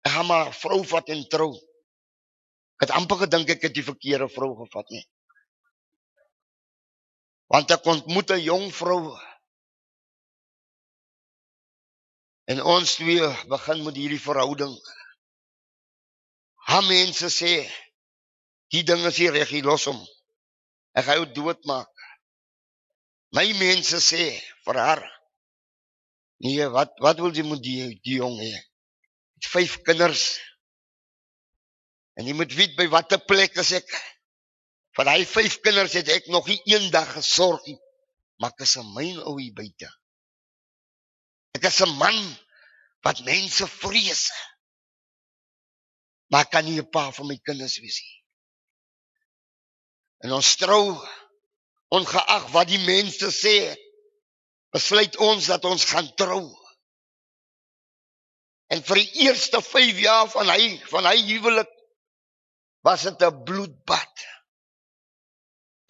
Ek gaan maar vrou vat en trou. Ek het amper gedink ek het die verkeerde vrou gevat nie. Want ek ontmoet 'n jong vrou. En ons twee begin met hierdie verhouding. Ha mense sê die ding is hier reg, los hom. Ek gaan jou doodmaak. My mense sê vir haar Nee, wat wat wil jy met die die jong hê? Vyf kinders. En jy moet weet by watter plek as ek van hy vyf kinders het ek nog nie eendag gesorg nie. Maar ek is 'n myn ou hier buite. Ek is 'n man wat mense vrees. Maar kan nie 'n pa vir my kinders wees nie. En ons trou ongeag wat die mense sê besluit ons dat ons gaan trou. En vir die eerste 5 jaar van hy van hy huwelik was dit 'n bloedbad.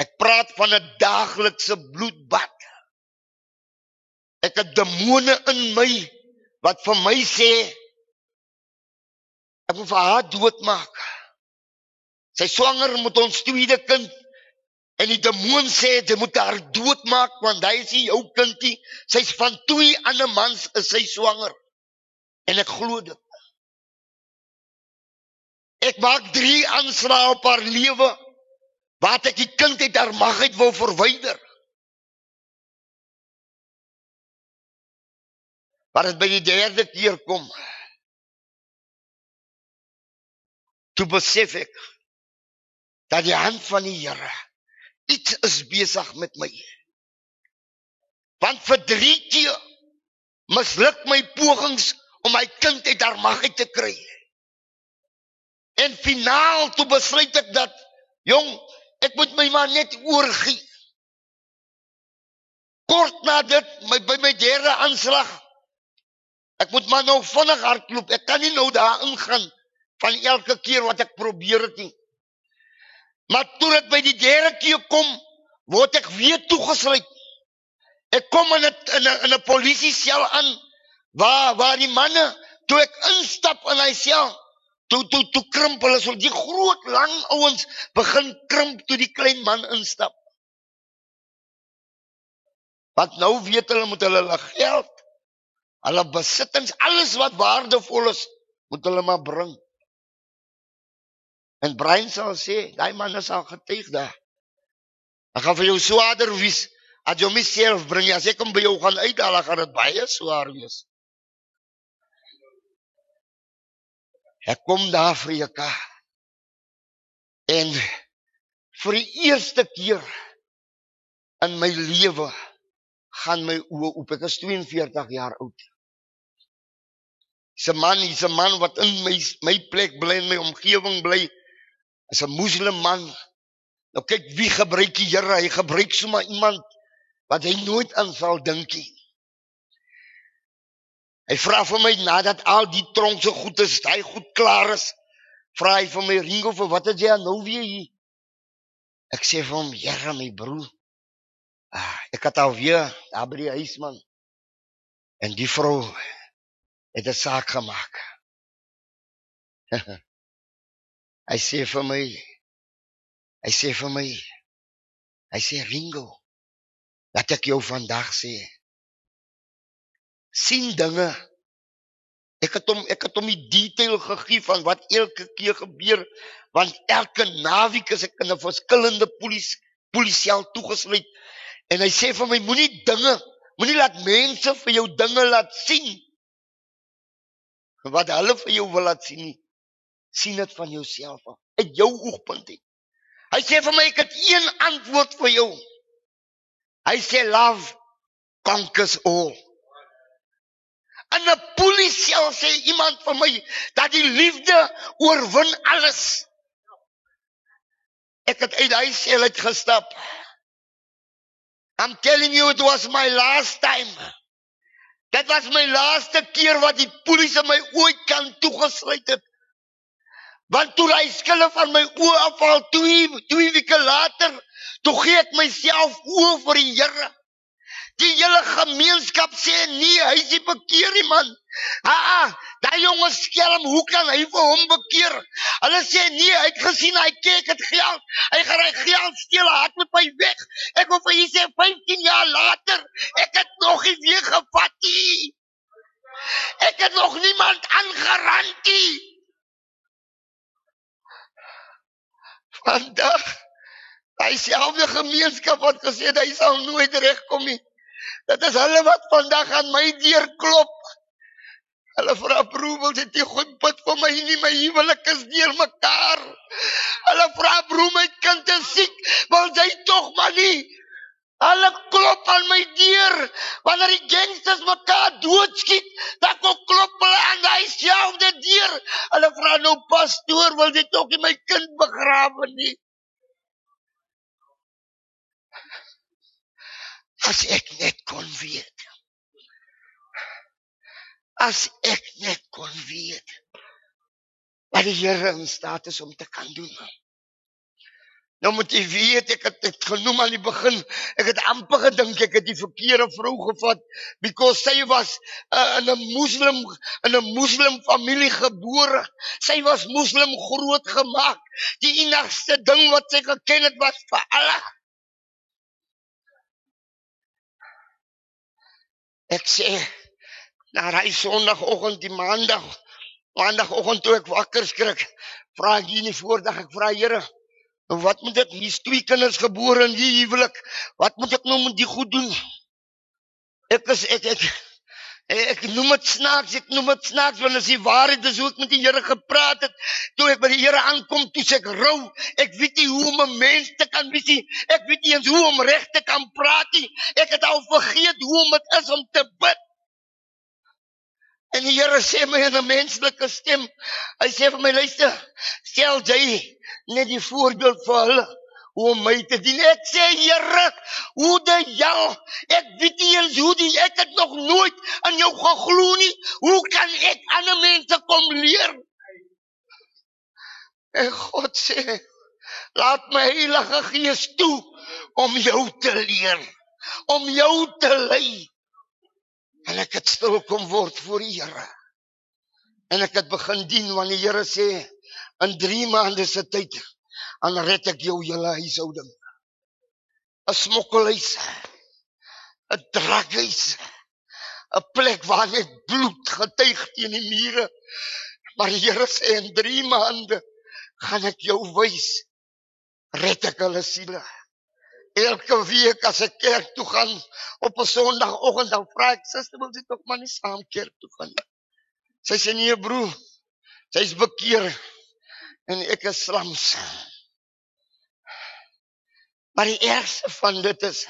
Ek praat van 'n daaglikse bloedbad. Ek het demone in my wat vir my sê ek moet vir haar doodmaak. Sy swanger met ons tweede kind En die demoon sê jy moet haar doodmaak want hy is nie jou kindie. Sy's van twee ander mans is sy swanger. En ek glo dit. Ek maak 3 aanslae op haar lewe wat ek die kind uit haar magheid wil verwyder. Maar dit by die derde keer kom. Toe besef ek dat die hand van die Here iets is besig met my. Want vir 3 keer misluk my pogings om my kind uit haar mag uit te kry. En finaal toe besluit ek dat jong, ek moet my maar net oorgie. Kort na dit, my by my derde aanslag. Ek moet maar nou vinnig hardloop. Ek kan nie nou daar ingaan van elke keer wat ek probeer dit nie. Maar toe dit by die derde keer kom, word ek weer toegesluit. Ek kom in 'n in 'n in 'n polisie sel aan waar waar die manne toe ek instap in hy sel, toe toe toe krimp hulle so die groot lang ouens begin krimp toe die klein man instap. Want nou weet hulle moet hulle hulle geld, hulle besittings, alles wat waardevol is, moet hulle maar bring. En Brian sal sê, daai man is al getuig daar. Ek gaan vir jou swaarder wees as jy myself bring. As ek hom by jou gaan uithaal, gaan dit baie swaar wees. Ek kom daar vir jou ka. En vir die eerste keer in my lewe gaan my oë oop. Ek is 42 jaar oud. Dis 'n man, dis 'n man wat in my my plek bly in my omgewing bly is 'n moslim man. Nou kyk wie gebruik die Here? Hy gebruik sommer iemand wat hy nooit aan sal dink nie. Hy vra vir my nadat al die tronkse goed is, hy goed klaar is, vra hy vir my Ringo vir wat het jy nou weer hier? Ek sê vir hom, Here my broer. Ah, ek het al weer daar by die huis man. En die vrou het 'n saak gemaak. Hy sê vir my Hy sê vir my Hy sê Ringo Laat ek jou vandag sê. Sien dinge. Ek het hom ek het hom die detail gegee van wat elke keer gebeur want elke naweek is ek in 'n verskillende polisie polisieel toegesluit. En hy sê vir my moenie dinge moenie laat mense vir jou dinge laat sien wat hulle vir jou wil laat sien nie sien dit van jouself af uit jou oogpunt uit. Hy sê vir my ek het een antwoord vir jou. Hy sê love conquers all. In 'n polisie sê iemand vir my dat die liefde oorwin alles. Ek het uit daai sel uit gestap I'm telling you it was my last time Dit was my laaste keer wat die polisie my ooit kan toegesluit het Want toe hy skille van my oë afval, twee twee weke later, toe gee ek myself oor vir die Here. Die hele gemeenskap sê nee, hy is nie bekeer nie man. Ah, daai jonge skelm, hoe kan hy vir hom bekeer? Hulle sê nee, hy het gesien hy kyk het geld. Hy gaan hy geld steel, het met my weg. Ek wil vir julle sê 15 jaar later, ek het nog nie weer gevat nie. Ek het nog niemand aangerand nie. vandag hy selfde gemeenskap wat gesê het hy sal nooit regkom nie. Dit is hulle wat vandag aan my deur klop. Hulle vra broer, wil jy goed bid vir my nie my huwelik is deur mekaar. Hulle vra broer, my kind is siek, wil jy tog maar nie. Hulle klop aan my deur wanneer die gangsters mekaar doodskiet, dan kom klop hulle aan daai selfde deur. Hulle vra nou pastoor, wil jy tog nie my kind begrawe nie? As ek net kon weet. As ek net kon weet wat die Here in staat is om te kan doen. Nou moet jy weet ek het dit genoem aan die begin. Ek het amper gedink ek het die verkeerde vrou gevat because sy was uh, in 'n moslim in 'n moslim familie gebore. Sy was moslim groot gemaak. Die enigste ding wat sy geken het was vir Allah. Ek sê na daai sonoggend die maandag maandagoggend toe ek wakker skrik, vra ek hier nie voordag ek vra Here, wat moet ek hier's twee kinders gebore in hierdie huwelik. Wat moet ek nou met die goed doen? Ek is ek ek ek noem dit snaaks, ek noem dit snaaks want as die waarheid is hoe ek met die Here gepraat het, toe ek by die Here aankom, toe sê ek rou, ek weet nie hoe om 'n mens te kan wees nie. Ek weet nie eens hoe om reg te kan praat nie. Ek het al vergeet hoe om dit is om te bid. En die Here sê my in 'n menslike stem, hy sê vir my luister, stel jy net die voorbeeld vir hulle om my te dien. Ek sê Here, hoe die ja, ek weet nie eens hoe die ek het nog nooit aan jou geglo nie. Hoe kan ek ander mense kom leer? En God sê, Laat my Heilige Gees toe om jou te leer, om jou te lei. En ek het stil kom word voor die Here. En ek het begin dien want die Here sê in 3 maande se tyd dan red ek jou hele huishouding. 'n Smokkelhuis, 'n draghuis, 'n plek waar net bloed getuig teen die mure. Maar die Here sê in 3 maande gaan ek jou wys red ek hulle siele. Elke week as ek kerk toe gaan op 'n Sondagoggend dan vra ek suster wil jy tog maar nie saam kerk toe gaan nie. Sy sê nee broer. Sy's bekeer en ek is slams. Maar die ergste van dit is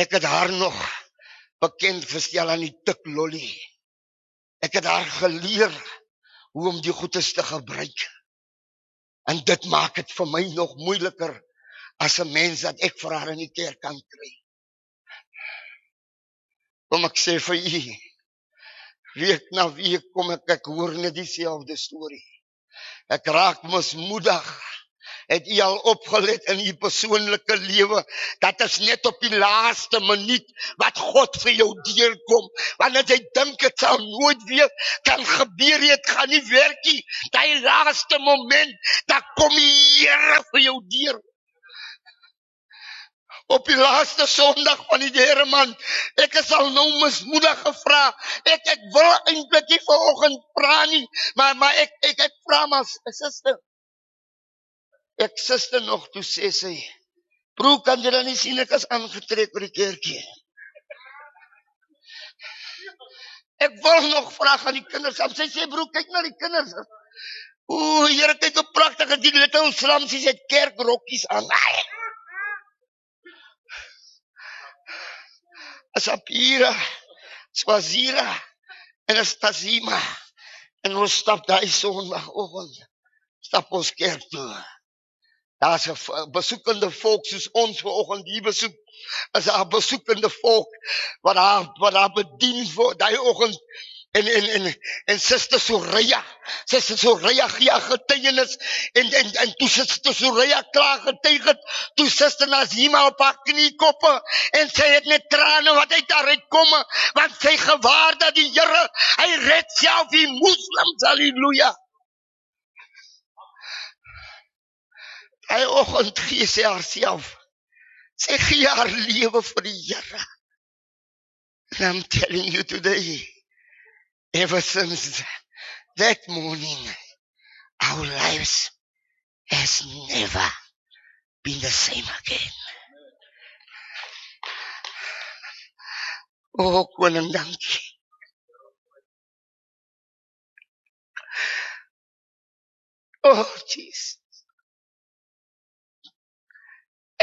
ek het haar nog bekend gestel aan die tik lolly. Ek het haar geleer hoe om die goedes te gebruik. En dit maak dit vir my nog moeiliker as 'n mens dat ek vir haar in die kerk kan kry. Kom ek sê vir u. Week na week kom ek ek hoor net dieselfde storie. Ek raak mismoedig het u al opgelet in u persoonlike lewe? Dat is net op die laaste minuut wat God vir jou deurkom. Wanneer jy dink dit sal nooit weer kan gebeur dit gaan nie werk nie. Daai laaste moment dan kom die Here vir jou deur. Op die laaste sonderdag van die Here man ek is al nou mismoedig gevra. Ek ek wil eintlik nie vanoggend praat nie maar maar ek ek ek vra maar suster Ek suster nog toe sê sy: "Broer, kan jy dan nie sien ek is aangetrek by die kerkie?" Ek wil nog vra aan die kinders. Sy sê: "Broer, kyk na die kinders." Ooh, Here, kyk hoe pragtig die little slamsies het kerkrokkies aan. Asapira, Swazira en Astasima. En ons stap daai sonoggend. Stap ons kerk toe. Daar's 'n besoekende volk soos ons vanoggend hier besoek. Is 'n besoekende volk wat daar wat daar bedien word daai oggend en en en en suster Soraya. Suster Soraya gee getuienis en en en toe suster Soraya klaar getuig het, toe suster Nazima op haar knie koppe en sy het net trane wat uit haar uitkom want sy gewaar dat die Here hy red self die moslems. Halleluja. Hy oggend gee sy haarself. Sy gee haar lewe vir die Here. And I'm telling you today, ever since that morning, our lives has never been the same again. Oh, koning dankie. Oh, Jesus.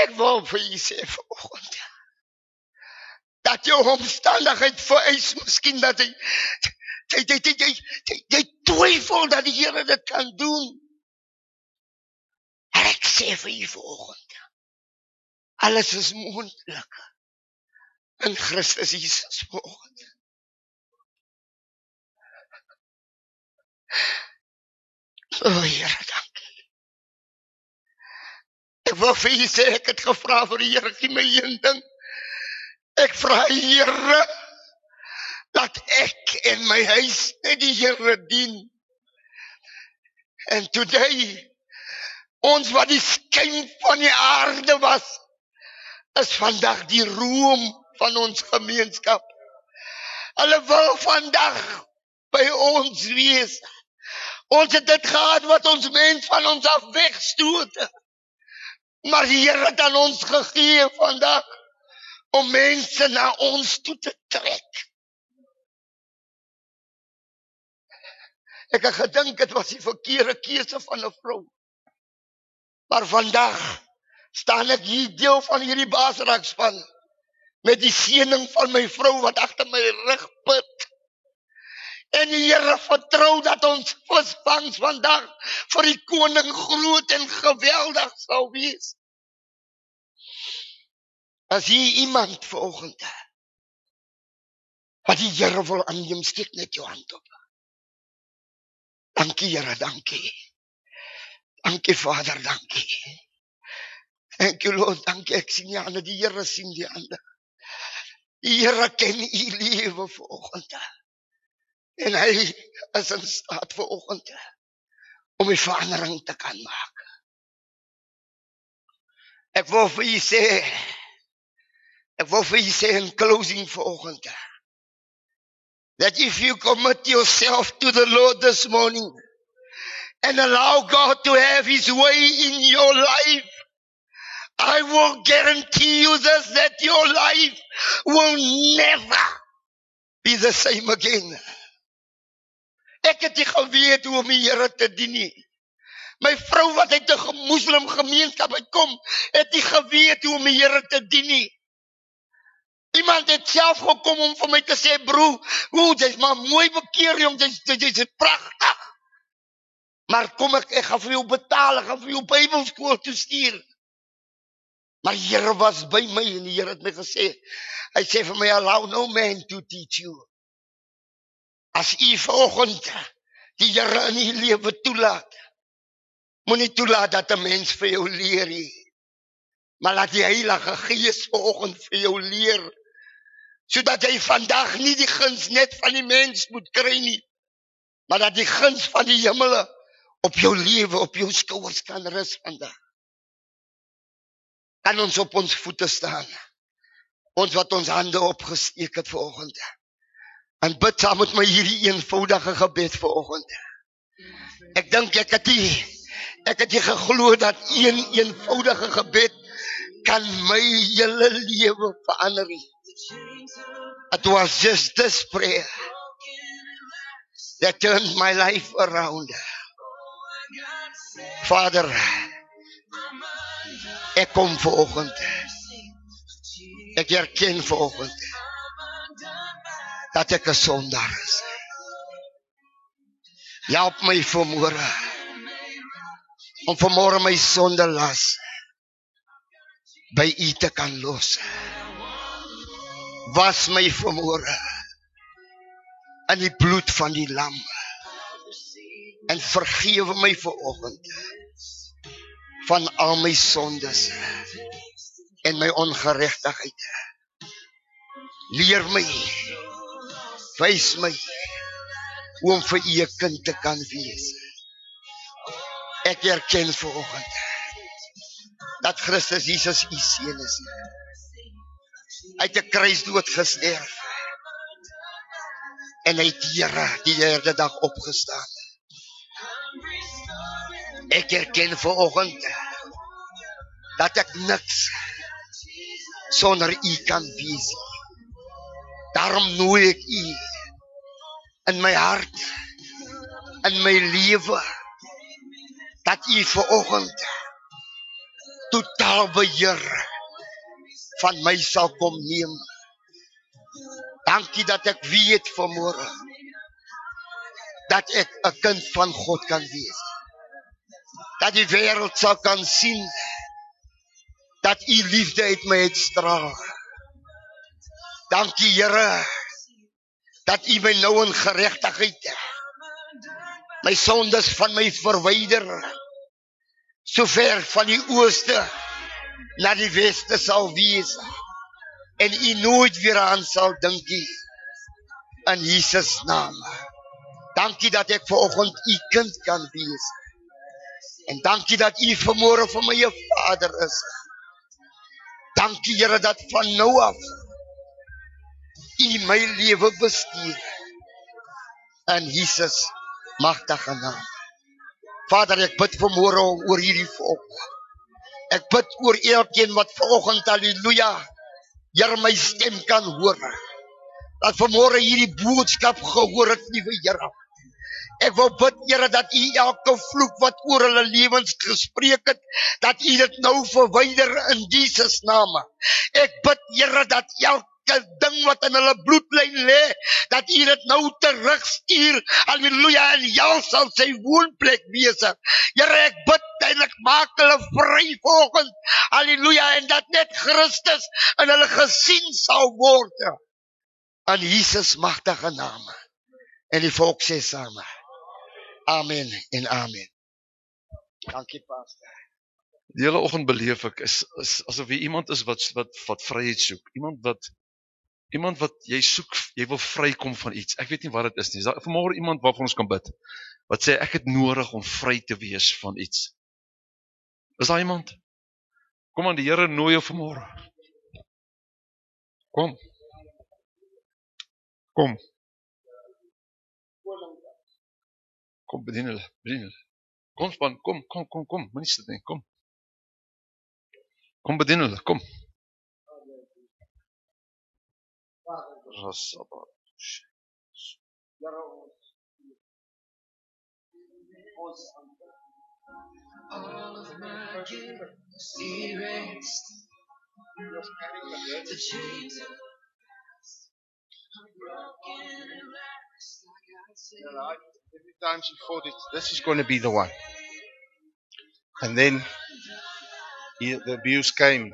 Ek wil vir u sê vanoggend dat jou omstandigheid vereis miskien dat jy jy jy jy jy, jy, jy twyfel dat die Here dit kan doen. En ek sê vir u vanoggend alles is moontlik in Christus Jesus vanoggend. O oh, Here, dankie. Ek wou vir u sê ek het gevra vir die Here gee my een ding. Ek vra Here dat ek en my huis net die Here dien. En today ons wat die skyn van die aarde was is vandag die roem van ons gemeenskap. Hulle wil vandag by ons wees. Ons het dit gehad wat ons mens van ons af wegstoot. Maar die Here het aan ons gegee vandag om mense na ons toe te trek. Ek het gedink dit was die verkeerde keuse van 'n vrou. Maar vandag staan ek hier deel van hierdie basrakspan met die seëning van my vrou wat agter my rug put. En die Here vertrou dat ons visvangs vandag vir die koning groot en geweldig sal wees. As hier iemand vanoggend wat die Here wil aanneem, steek net jou hand op. Dankie Here, dankie. Dankie Vader, dankie. You Lord, dankie. Ek sien die hande, die Here sien die hande. Die Here ken u lewe vanoggend. En hy is in staat vanoggend om die verandering te kan maak. Ek wil vir u sê ek wil vir u sê in closing vanoggend that if you commit yourself to the Lord this morning and allow God to have his way in your life I will guarantee you this that your life will never be the same again. Ek het nie geweet hoe om die Here te dien nie. My vrou wat uit 'n moslim gemeenskap uitkom, het nie geweet hoe om die Here te dien nie. Iemand het self gekom om vir my te sê, "Broer, hoe jy's maar mooi bekeer jong, jy's jy's pragtig." Maar kom ek ek gaan vir jou betaal, ek gaan vir jou Bybelskool toe stuur. Maar die Here was by my en die Here het my gesê, hy sê vir my allow no man to teach you. As u vanoggend die Here in u lewe toelaat, moenie toelaat dat 'n mens vir jou leer nie. Maar laat die Heilige Gees vanoggend vir jou leer sodat jy vandag nie die guns net van die mens moet kry nie, maar dat die guns van die hemele op jou lewe, op jou skouers kan rus vandag kan ons op ons voete staan. Ons wat ons hande opgesteek het vanoggend. En bid saam met my hierdie eenvoudige gebed vanoggend. Ek dink ek het die ek het geglo dat een eenvoudige gebed kan my hele lewe verander. It was just this prayer that turned my life around. Father, Ek kom vanoggend. Ek erken vanoggend dat ek 'n sondaar is. Help my vanmôre om vanmôre my sonde las by U te kan los. Was my vanmôre in die bloed van die lam en vergewe my vanoggend van al my sondes en my ongeregtigheid. Leer my. Wys my hoe om vir u kind te kan wees. Ek erken vanoggend dat Christus Jesus u seun is. Hy het 'n kruisdood gesterf. En hy het Here die derde dag opgestaan. Ek erken vanoggend dat ek niks sonder U kan wees. Daarom nooi ek U in my hart in my lewe dat U vanoggend totaal beheer van my sal kom neem. Dankie dat ek weet vanmôre dat ek 'n kind van God kan wees dat die wêreld sal kan sien dat u liefde uit my uitstraal. Dankie Here dat u my nou in geregtigheid my sondes van my verwyder so ver van die ooste na die weste sal wees en u nooit weer aan sal dink nie in Jesus naam. Dankie dat ek vanoggend u kind kan wees. En dankie dat U vanmôre vir my 'n Vader is. Dankie Here dat van nou af U my lewe bestuur. In Jesus magtige naam. Vader, ek bid vanmôre oor hierdie volk. Ek bid oor elkeen wat vanoggend haleluja Here my stem kan hoor. Dat vanmôre hierdie boodskap gehoor het, liewe Here. Ek wil bid Here dat U elke vloek wat oor hulle lewens gespreek het, dat U dit nou verwyder in Jesus naam. Ek bid Here dat elke ding wat in hulle bloedlyn lê, dat U dit nou terugstuur. Halleluja en jou sal sy woonplek wees. Here ek bid en ek maak hulle vry volgens. Halleluja en dat net Christus in hulle gesien sal word. In Jesus magtige naam. En die volk sê saam. Amen en amen. Dankie pastor. Die hele oggend beleef ek is, is asof jy iemand is wat wat wat vryheid soek. Iemand wat iemand wat jy soek, jy wil vrykom van iets. Ek weet nie wat dit is nie. Is daar vanmôre iemand waarvan ons kan bid? Wat sê ek het nodig om vry te wees van iets? Is daar iemand? Kom aan, die Here nooi jou vanmôre. Kom. Kom. Kom bedien hulle, bedien hulle. Kom span, kom, kom, kom, kom, moenie sit nie, kom. Kom bedien hulle, kom. Erased. The. Every time she thought it, this is going to be the one. And then he, the abuse came,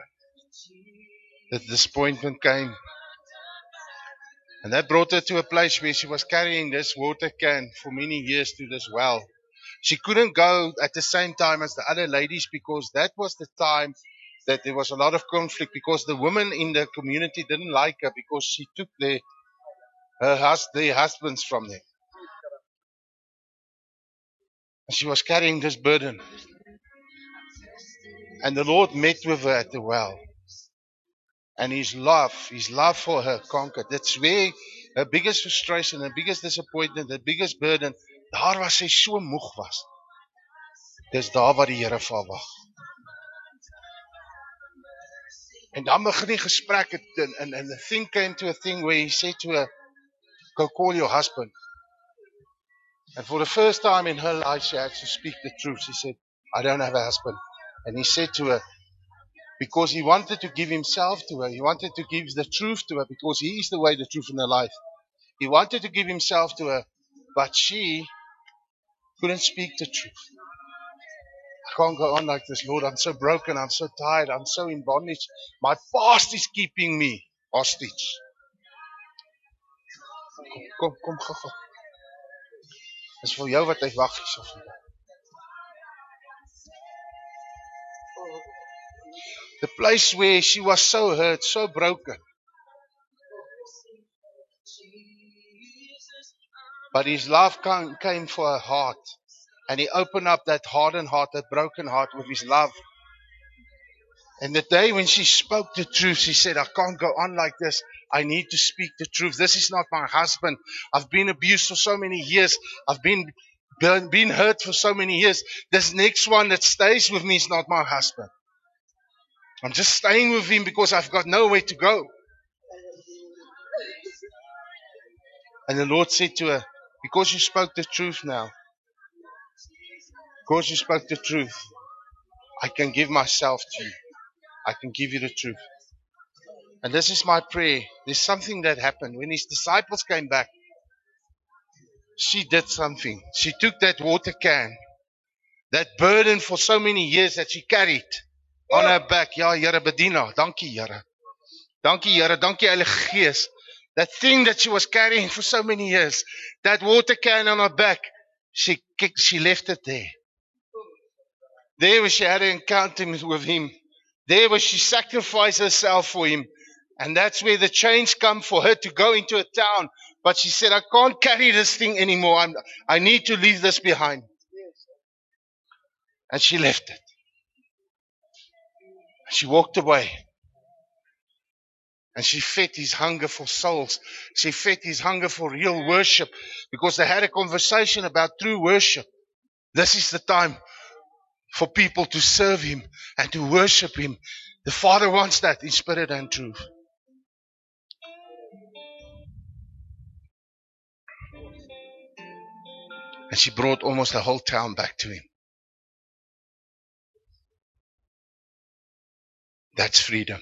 the disappointment came. And that brought her to a place where she was carrying this water can for many years to this well. She couldn't go at the same time as the other ladies because that was the time that there was a lot of conflict because the women in the community didn't like her because she took their her hus- their husbands from them. And she was carrying this burden. And the Lord met with her at the well. And his love, his love for her conquered. That's where her biggest frustration, her biggest disappointment, her biggest burden, daar waar sy so moeg was. Dis daar waar die Here vir haar wag. En dan begin die gesprek and the thing came to a thing where he said to her, go call your husband. And for the first time in her life, she had to speak the truth. She said, I don't have a husband. And he said to her, because he wanted to give himself to her, he wanted to give the truth to her because he is the way, the truth, and the life. He wanted to give himself to her, but she couldn't speak the truth. I can't go on like this, Lord. I'm so broken. I'm so tired. I'm so in bondage. My past is keeping me hostage. Kom, kom, kom, gou, gou. Dis vir jou wat hy wag hierso vandag. The place where she was so hurt, so broken. But his love came, for her heart. And he opened up that hardened heart, that broken heart with his love. And the day when she spoke the truth, she said, I can't go on like this. I need to speak the truth. This is not my husband. I've been abused for so many years. I've been, been hurt for so many years. This next one that stays with me is not my husband. I'm just staying with him because I've got nowhere to go. And the Lord said to her, Because you spoke the truth now, because you spoke the truth, I can give myself to you. I can give you the truth. And this is my prayer. There's something that happened. When his disciples came back, she did something. She took that water can, that burden for so many years that she carried on her back. Ja, Here bedien haar. Dankie, Here. Dankie, Here. Dankie, Heilige Gees. That thing that she was carrying for so many years, that water can on her back, she kicked, she left it there. There where she had an encounter with him. There where she sacrificed herself for him. And that's where the change come for her to go into a town. But she said, I can't carry this thing anymore. I'm, I need to leave this behind. And she left it. She walked away. And she fed his hunger for souls. She fed his hunger for real worship because they had a conversation about true worship. This is the time for people to serve him and to worship him. The Father wants that in spirit and truth. And she brought almost the whole town back to him. That's freedom.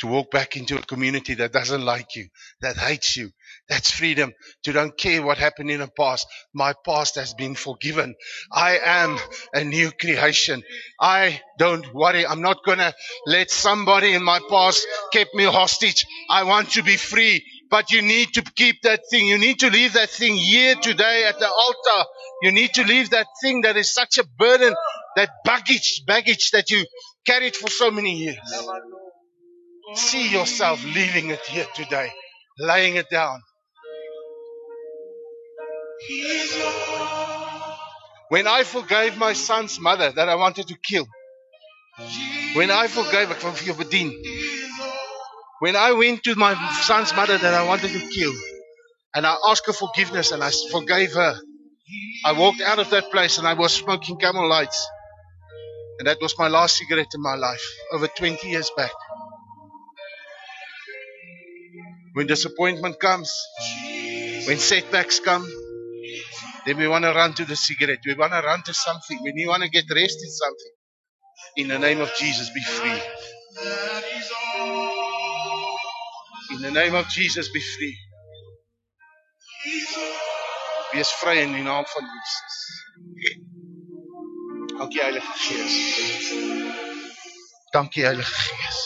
To walk back into a community that doesn't like you, that hates you. That's freedom. To don't care what happened in the past. My past has been forgiven. I am a new creation. I don't worry. I'm not gonna let somebody in my past keep me hostage. I want to be free But you need to keep that thing. You need to leave that thing here today at the altar. You need to leave that thing that is such a burden, that baggage, baggage that you carried for so many years. See yourself leaving it here today, laying it down. When I forgave my son's mother that I wanted to kill, when I forgave van vir jou. When I went to my son's mother that I wanted to kill, and I asked her forgiveness and I forgave her, I walked out of that place and I was smoking camel lights. And that was my last cigarette in my life, over 20 years back. When disappointment comes, when setbacks come, then we want to run to the cigarette. We want to run to something. You want to get rest in something, in the name of Jesus, be free. In the name of Jesus, be free. Wees vry in die naam van Jesus. Dankie Heilige Gees. Dankie Heilige Gees.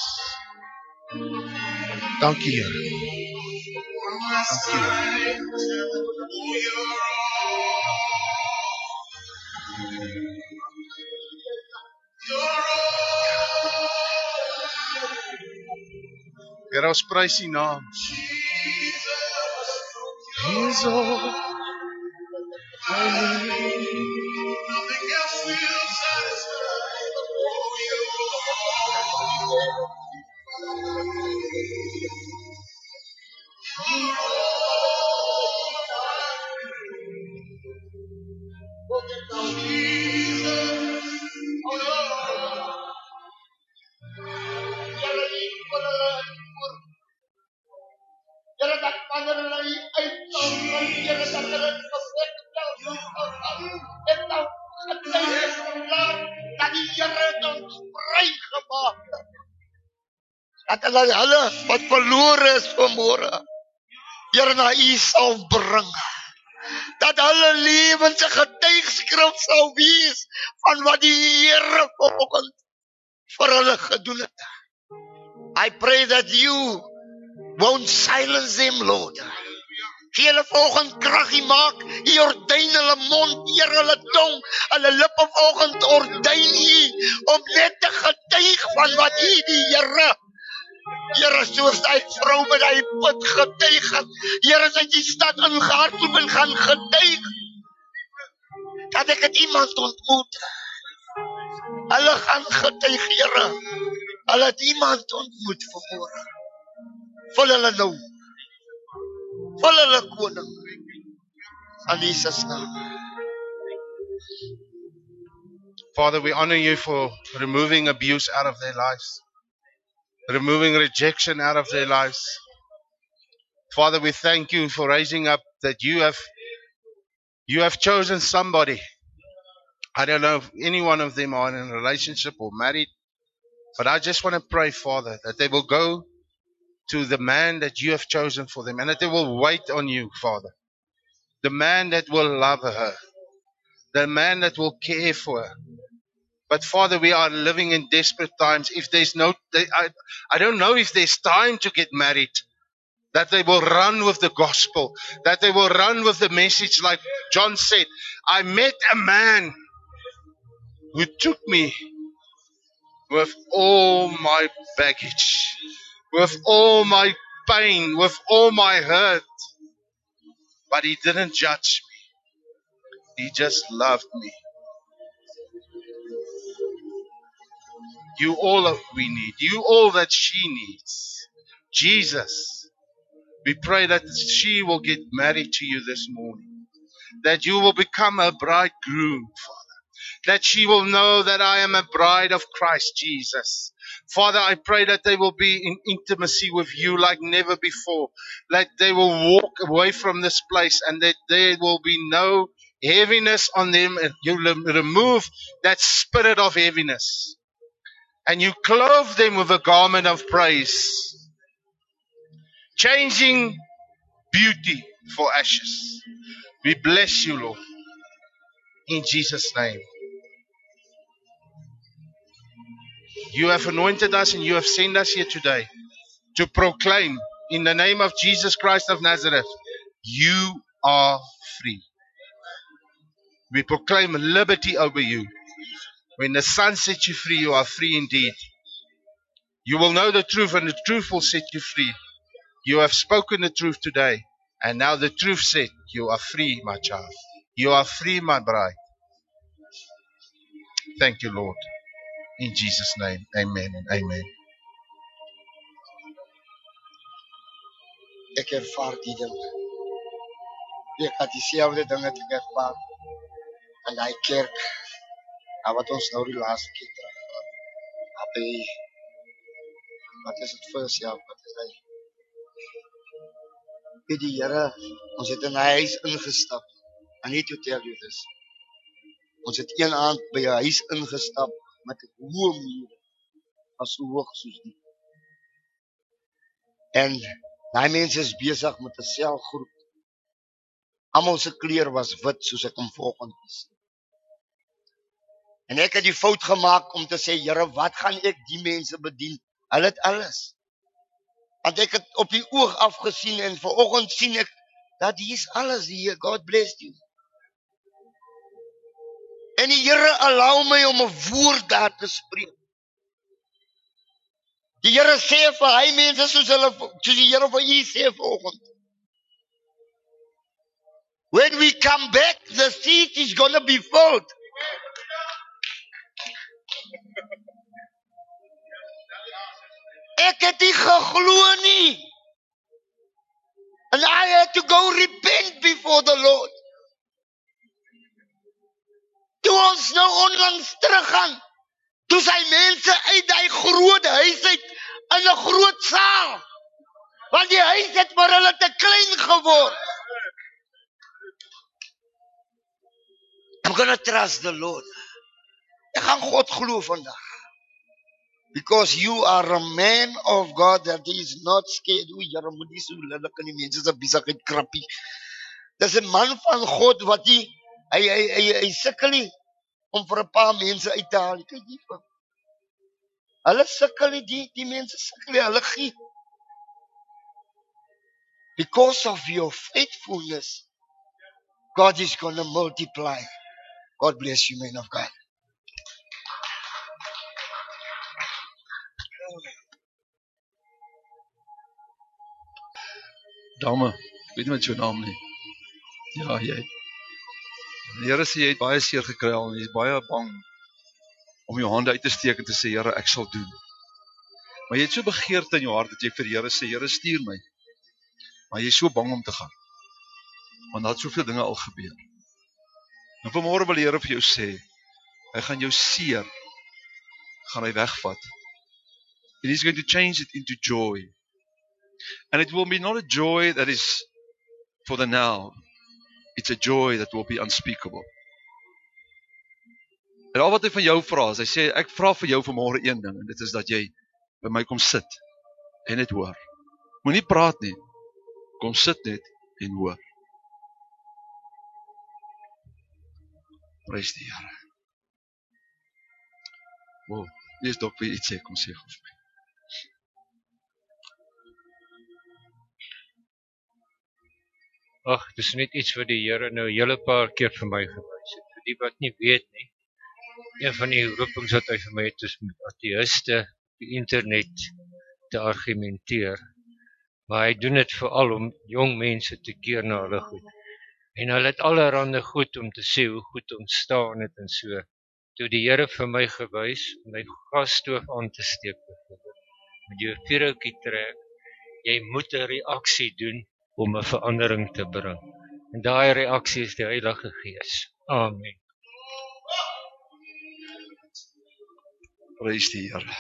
Dankie Here. Dankie. Here. Ons prys U naam. Jesus. Julle Dat hulle hulle wat Here na U sal bring. Dat hulle lewens 'n getuigskrif sal wees van wat die Here vanoggend vir hulle gedoen het. I pray that you won't silence them, Lord. Gee hulle volgend krag hier maak. U ordyn hulle mond, eer hulle tong, hulle lippe volgend ordyn u om net te getuig van wat u die Here Here soos hy vrou met hy put getuig het. Here sy die stad ingehardloop en gaan getuig. Dat ek het iemand ontmoet. Hulle gaan getuig, Here. Hulle het iemand ontmoet vanmôre. Vul hulle nou. Vul hulle koning. In Jesus naam. Father, we honor you for removing abuse out of their lives, removing rejection out of their lives. Father, we thank you for raising up that you have you have chosen somebody. I don't know if any one of them are in a relationship or married, but I just want to pray, Father, that they will go to the man that you have chosen for them and that they will wait on you, Father. The man that will love her, the man that will care for her. But Father, we are living in desperate times. If there's no, I, I don't know if there's time to get married. That they will run with the gospel. That they will run with the message like John said. I met a man who took me with all my baggage, with all my pain, with all my hurt. But he didn't judge me. He just loved me. You all that we need. You all that she needs. Jesus. We pray that she will get married to you this morning. That you will become a bridegroom, Father. That she will know that I am a bride of Christ Jesus. Father, I pray that they will be in intimacy with you like never before. That they will walk away from this place and that there will be no heaviness on them. You remove that spirit of heaviness and you clothe them with a garment of praise, changing beauty for ashes. We bless you, Lord, in Jesus' name. You have anointed us and you have sent us here today to proclaim in the name of Jesus Christ of Nazareth, you are free. We proclaim liberty over you. When the Son sets you free, you are free indeed. You will know the truth, and the truth will set you free. You have spoken the truth today, and now the truth said, You are free, my child. You are free, my bride. Thank you, Lord. In Jesus' name, amen and amen. Ek ervaar die. Ek het dieselfde ervaar. In daai kerk. Nou wat ons nou die laaste keer terug gehad. Aby wat is dit vir jouself? Wat is hy? By die Here, ons het in 'n huis ingestap. I need to tell you this. Ons het een aand by 'n huis ingestap met 'n hoë muur. Was so hoog soos die. En daai mense is besig met 'n selgroep. Almal se klere was wit soos ek hom vanoggend gesien. En ek het die fout gemaak om te sê, Here, wat gaan ek die mense bedien? Hulle het alles. Want ek het op die oog afgesien en vanoggend sien ek dat hier is alles hier. God bless you. En die Here allow my om 'n woord daar te spreek. Die Here sê vir hy mense soos hulle soos die Here vir u sê vanoggend. When we come back, the seat is going to be filled. Ek het nie geglo nie. And I had to go repent before the Lord. Toe ons nou onlangs teruggaan, toe sy mense uit daai groot huis uit in 'n groot saal. Want die huis het vir hulle te klein geword. I'm going to trust the Lord. Ek gaan God glo vandag. Because you are a man of God that is not scared. O Here, moenie so lelik in die mense se besigheid krappie. Dis 'n man van God wat hy hy hy hy, hy sukkel nie om vir 'n paar mense uit te haal. Kyk hier. Hulle sukkel nie die die mense sukkel nie, hulle gee. Because of your faithfulness, God is going to multiply. God bless you, man of God. Dame, ek weet nie wat jou naam nie. Ja, jy. Die Here sê jy het baie seer gekry al en jy's baie bang om jou hande uit te steek en te sê Here, ek sal doen. Maar jy het so begeerte in jou hart dat jy vir die Here sê, Here, stuur my. Maar jy's so bang om te gaan. Want daar het soveel dinge al gebeur. En vanmôre wil die Here vir jou sê, hy gaan jou seer gaan hy wegvat. And he's going to change it into joy. And it will be not a joy that is for the now. It's a joy that will be unspeakable. En al wat hy van jou vra, is hy sê ek vra vir jou vanmôre een ding en dit is dat jy by my kom sit en dit hoor. Moenie praat nie. Kom sit net en hoor. Prys die Here. Wow, dis dalk weer iets sê kom sê vir my. Ag, dis net iets wat die Here nou 'n hele paar keer vir my gewys het. Vir die wat nie weet nie. Een van die roepings wat hy vir my het is met ateïste op die internet te argumenteer. Maar hy doen dit veral om jong mense te keer na hulle goed. En hulle het allerlei goed om te sê hoe goed ons staan het en so. Toe die Here vir my gewys om my gasstoof aan te steek. Met jou vuurhoutjie trek. Jy moet 'n reaksie doen om 'n verandering te bring. En daai reaksie is die Heilige Gees. Amen. Prys die Here.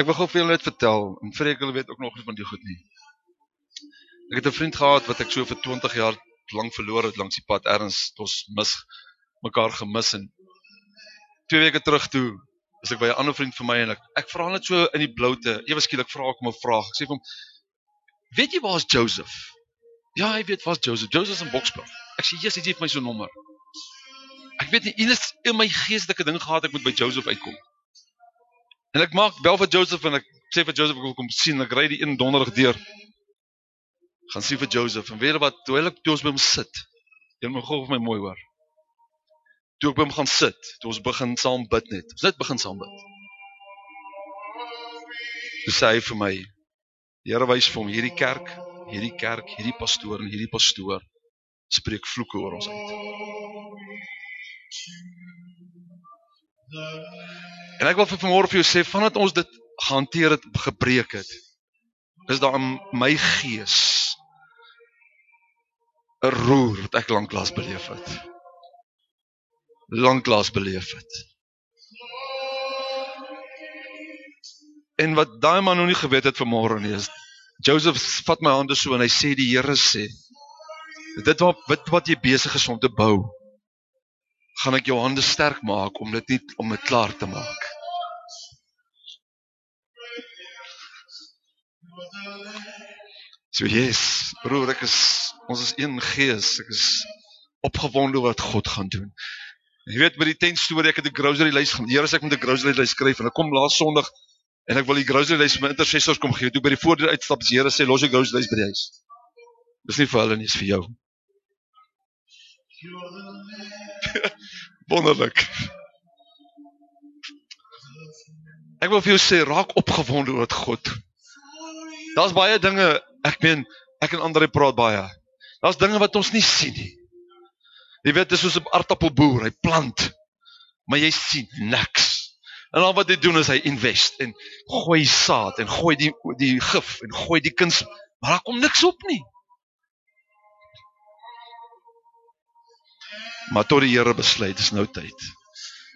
Ek wil gou vir julle net vertel en vir ek julle weet ook nog nie van die goed nie. Ek het 'n vriend gehad wat ek so vir 20 jaar lank verloor het langs die pad ergens ons mis mekaar gemis en twee weke terug toe is ek by 'n ander vriend van my en ek ek vra net so in die bloute. Ewe skielik vra ek hom 'n vraag. Ek sê vir hom weet jy waar's Joseph? Ja hy weet waar's Joseph. Joseph is in Boksburg. Ek sê Jesus het my so nommer. Ek weet nie iets in my geestelike ding gehad ek moet by Joseph uitkom. En ek maak bel vir Joseph en ek sê vir Joseph ek wil kom sien, ek ry die een donderdag deur. Gaan sien vir Joseph en weet wat, toe hy toe ons by hom sit. Jy moet gou vir my mooi hoor. Toe ek by hom gaan sit, toe ons begin saam bid net. Ons net begin saam bid. Toe sê hy vir my, die Here wys vir hom hierdie kerk, hierdie kerk, hierdie pastoor en hierdie pastoor spreek vloeke oor ons uit. En ek wil vir vanmôre vir jou sê vandat ons dit gehanteer het, gebreek het, is daar in my gees 'n roer wat ek lanklaas beleef het. Lanklaas beleef het. En wat daai man nog nie geweet het vanmôre nie is Joseph vat my hande so en hy sê die Here sê dit wat wat, wat jy besig is om te bou gaan ek jou hande sterk maak om dit nie om dit klaar te maak. So yes, broer, ek is ons is een gees. Ek is opgewonde wat God gaan doen. Jy weet by die tent storie ek het 'n grocery lys gaan. Here sê ek moet 'n grocery lys skryf en ek kom laas Sondag en ek wil die grocery lys vir my intercessors kom gee. Toe by die voordeur uitstap, die Here sê los die grocery lys by die huis. Dis nie vir hulle nie, dis vir jou. Wonderlik. Ek wil vir jou sê raak opgewonde oor God. Daar's baie dinge, ek meen, ek en ander praat baie. Daar's dinge wat ons nie sien nie. Jy weet, dis soos 'n aardappelboer, hy plant, maar jy sien niks. En al wat hy doen is hy invest en gooi saad en gooi die die gif en gooi die kuns, maar daar kom niks op nie. Maar tot die Here besluit, dis nou tyd.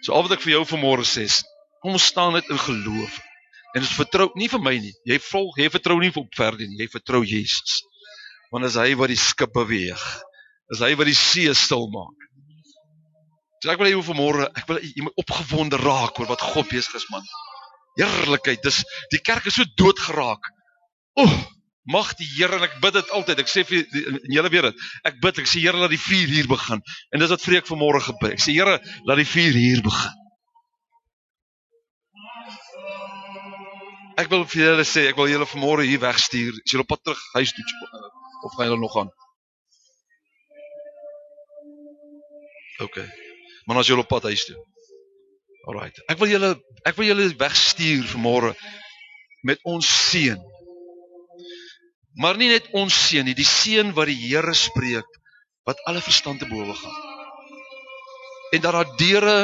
So al wat ek vir jou vanmôre sê is, kom ons staan net in geloof. En ons vertrou nie vir my nie. Jy volg, jy vertrou nie op verder nie. Jy vertrou Jesus. Want as hy wat die skip beweeg, is hy wat die see stil maak. So ek wil hê vanmôre, ek wil jy moet opgewonde raak oor wat God besig is man. Heerlikheid. Dis die kerk is so dood geraak. Oeg, Mag die Here en ek bid dit altyd. Ek sê vir julle weet dit. Ek bid, ek sê Here laat die vuur hier begin. En dis wat vreek vanmôre gebeur. Ek sê Here laat die vuur hier begin. Ek wil vir julle sê, ek wil julle vanmôre hier wegstuur. Is julle op pad terug huis toe of gaan julle nog gaan? OK. Maar as julle op pad huis toe. Alraight. Ek wil julle ek wil julle wegstuur vanmôre met ons seën Maar nie net ons seën nie, die seën wat die Here spreek wat alle verstand te bowe gaan. En dat daar deure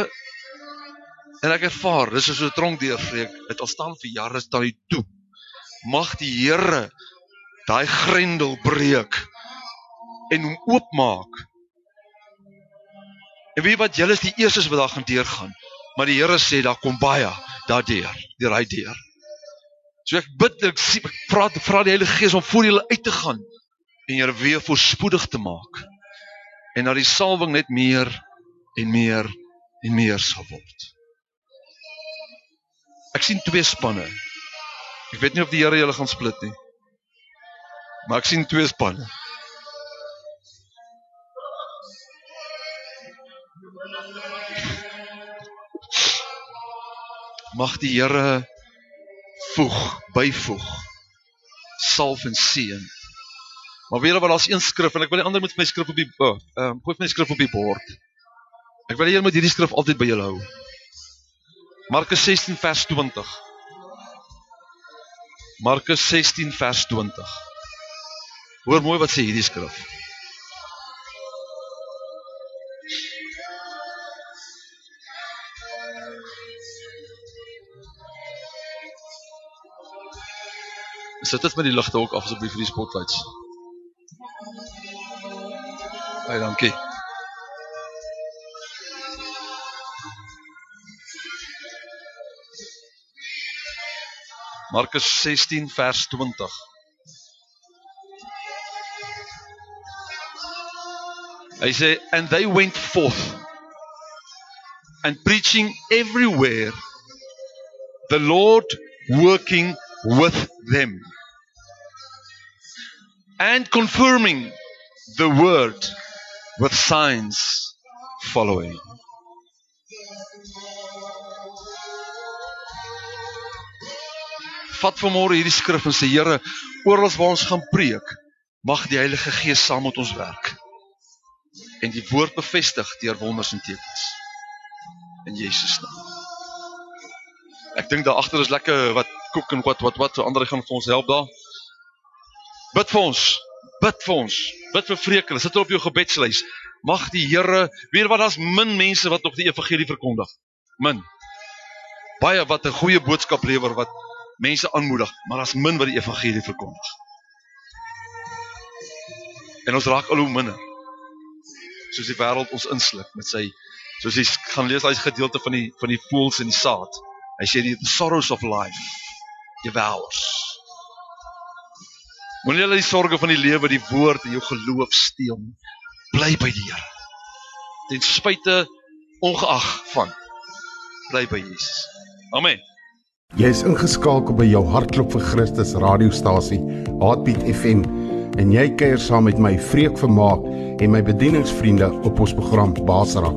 en ek ervaar, dis so 'n tronkdeur vreek, dit al staan vir jare staan hy toe. Mag die Here daai grendel breek en hom oopmaak. En weet wat, julle is die eerstes wat daar gaan deurgaan, maar die Here sê daar kom baie daardeur, deur hy deur. So ek bid ek sê ek vra vra die Heilige Gees om voor julle uit te gaan en julle weer voorspoedig te maak. En dat die salwing net meer en meer en meer sal word. Ek sien twee spanne. Ek weet nie of die Here julle gaan split nie. Maar ek sien twee spanne. Mag die Here voeg, byvoeg. Salf en seën. Maar weet jy wat daar's een skrif en ek wil die ander moet my skrif op die oh, ehm uh, gooi my skrif op die bord. Ek wil julle moet hierdie skrif altyd by julle hou. Markus 16 vers 20. Markus 16 vers 20. Hoor mooi wat sê hierdie skrif. Sit dit met die ligte ook af asseblief vir die spotlights. Baie dankie. Markus 16 vers 20. Hy sê and they went forth and preaching everywhere the Lord working with them and confirming the word with signs following. vat vanmôre hierdie skrif en sê Here, oral waar ons gaan preek, mag die Heilige Gees saam met ons werk. En die woord bevestig deur wonders en tekens. In Jesus naam. Ek dink daar agter is lekker wat koek en wat wat wat so ander gaan vir ons help daar. Bid vir ons. Bid vir ons. Bid vir vreekers. Sit op jou gebedslys. Mag die Here, weet wat daar's min mense wat nog die evangelie verkondig. Min. Baie wat 'n goeie boodskap lewer wat mense aanmoedig, maar daar's min wat die evangelie verkondig. En ons raak al hoe minder. Soos die wêreld ons insluk met sy soos jy gaan lees daai gedeelte van die van die voëls en die saad. Hy sê die sorrows of life devours. Moenie hulle die sorges van die lewe, die woord en jou geloof steel nie. Bly by die Here. Ten spyte ongeag van bly by Jesus. Amen. Jy is ingeskakel by jou hartklop vir Christus radiostasie, Heartbeat FM, en jy kuier saam met my Vreek Vermaak en my bedieningsvriende op ons program Basrak.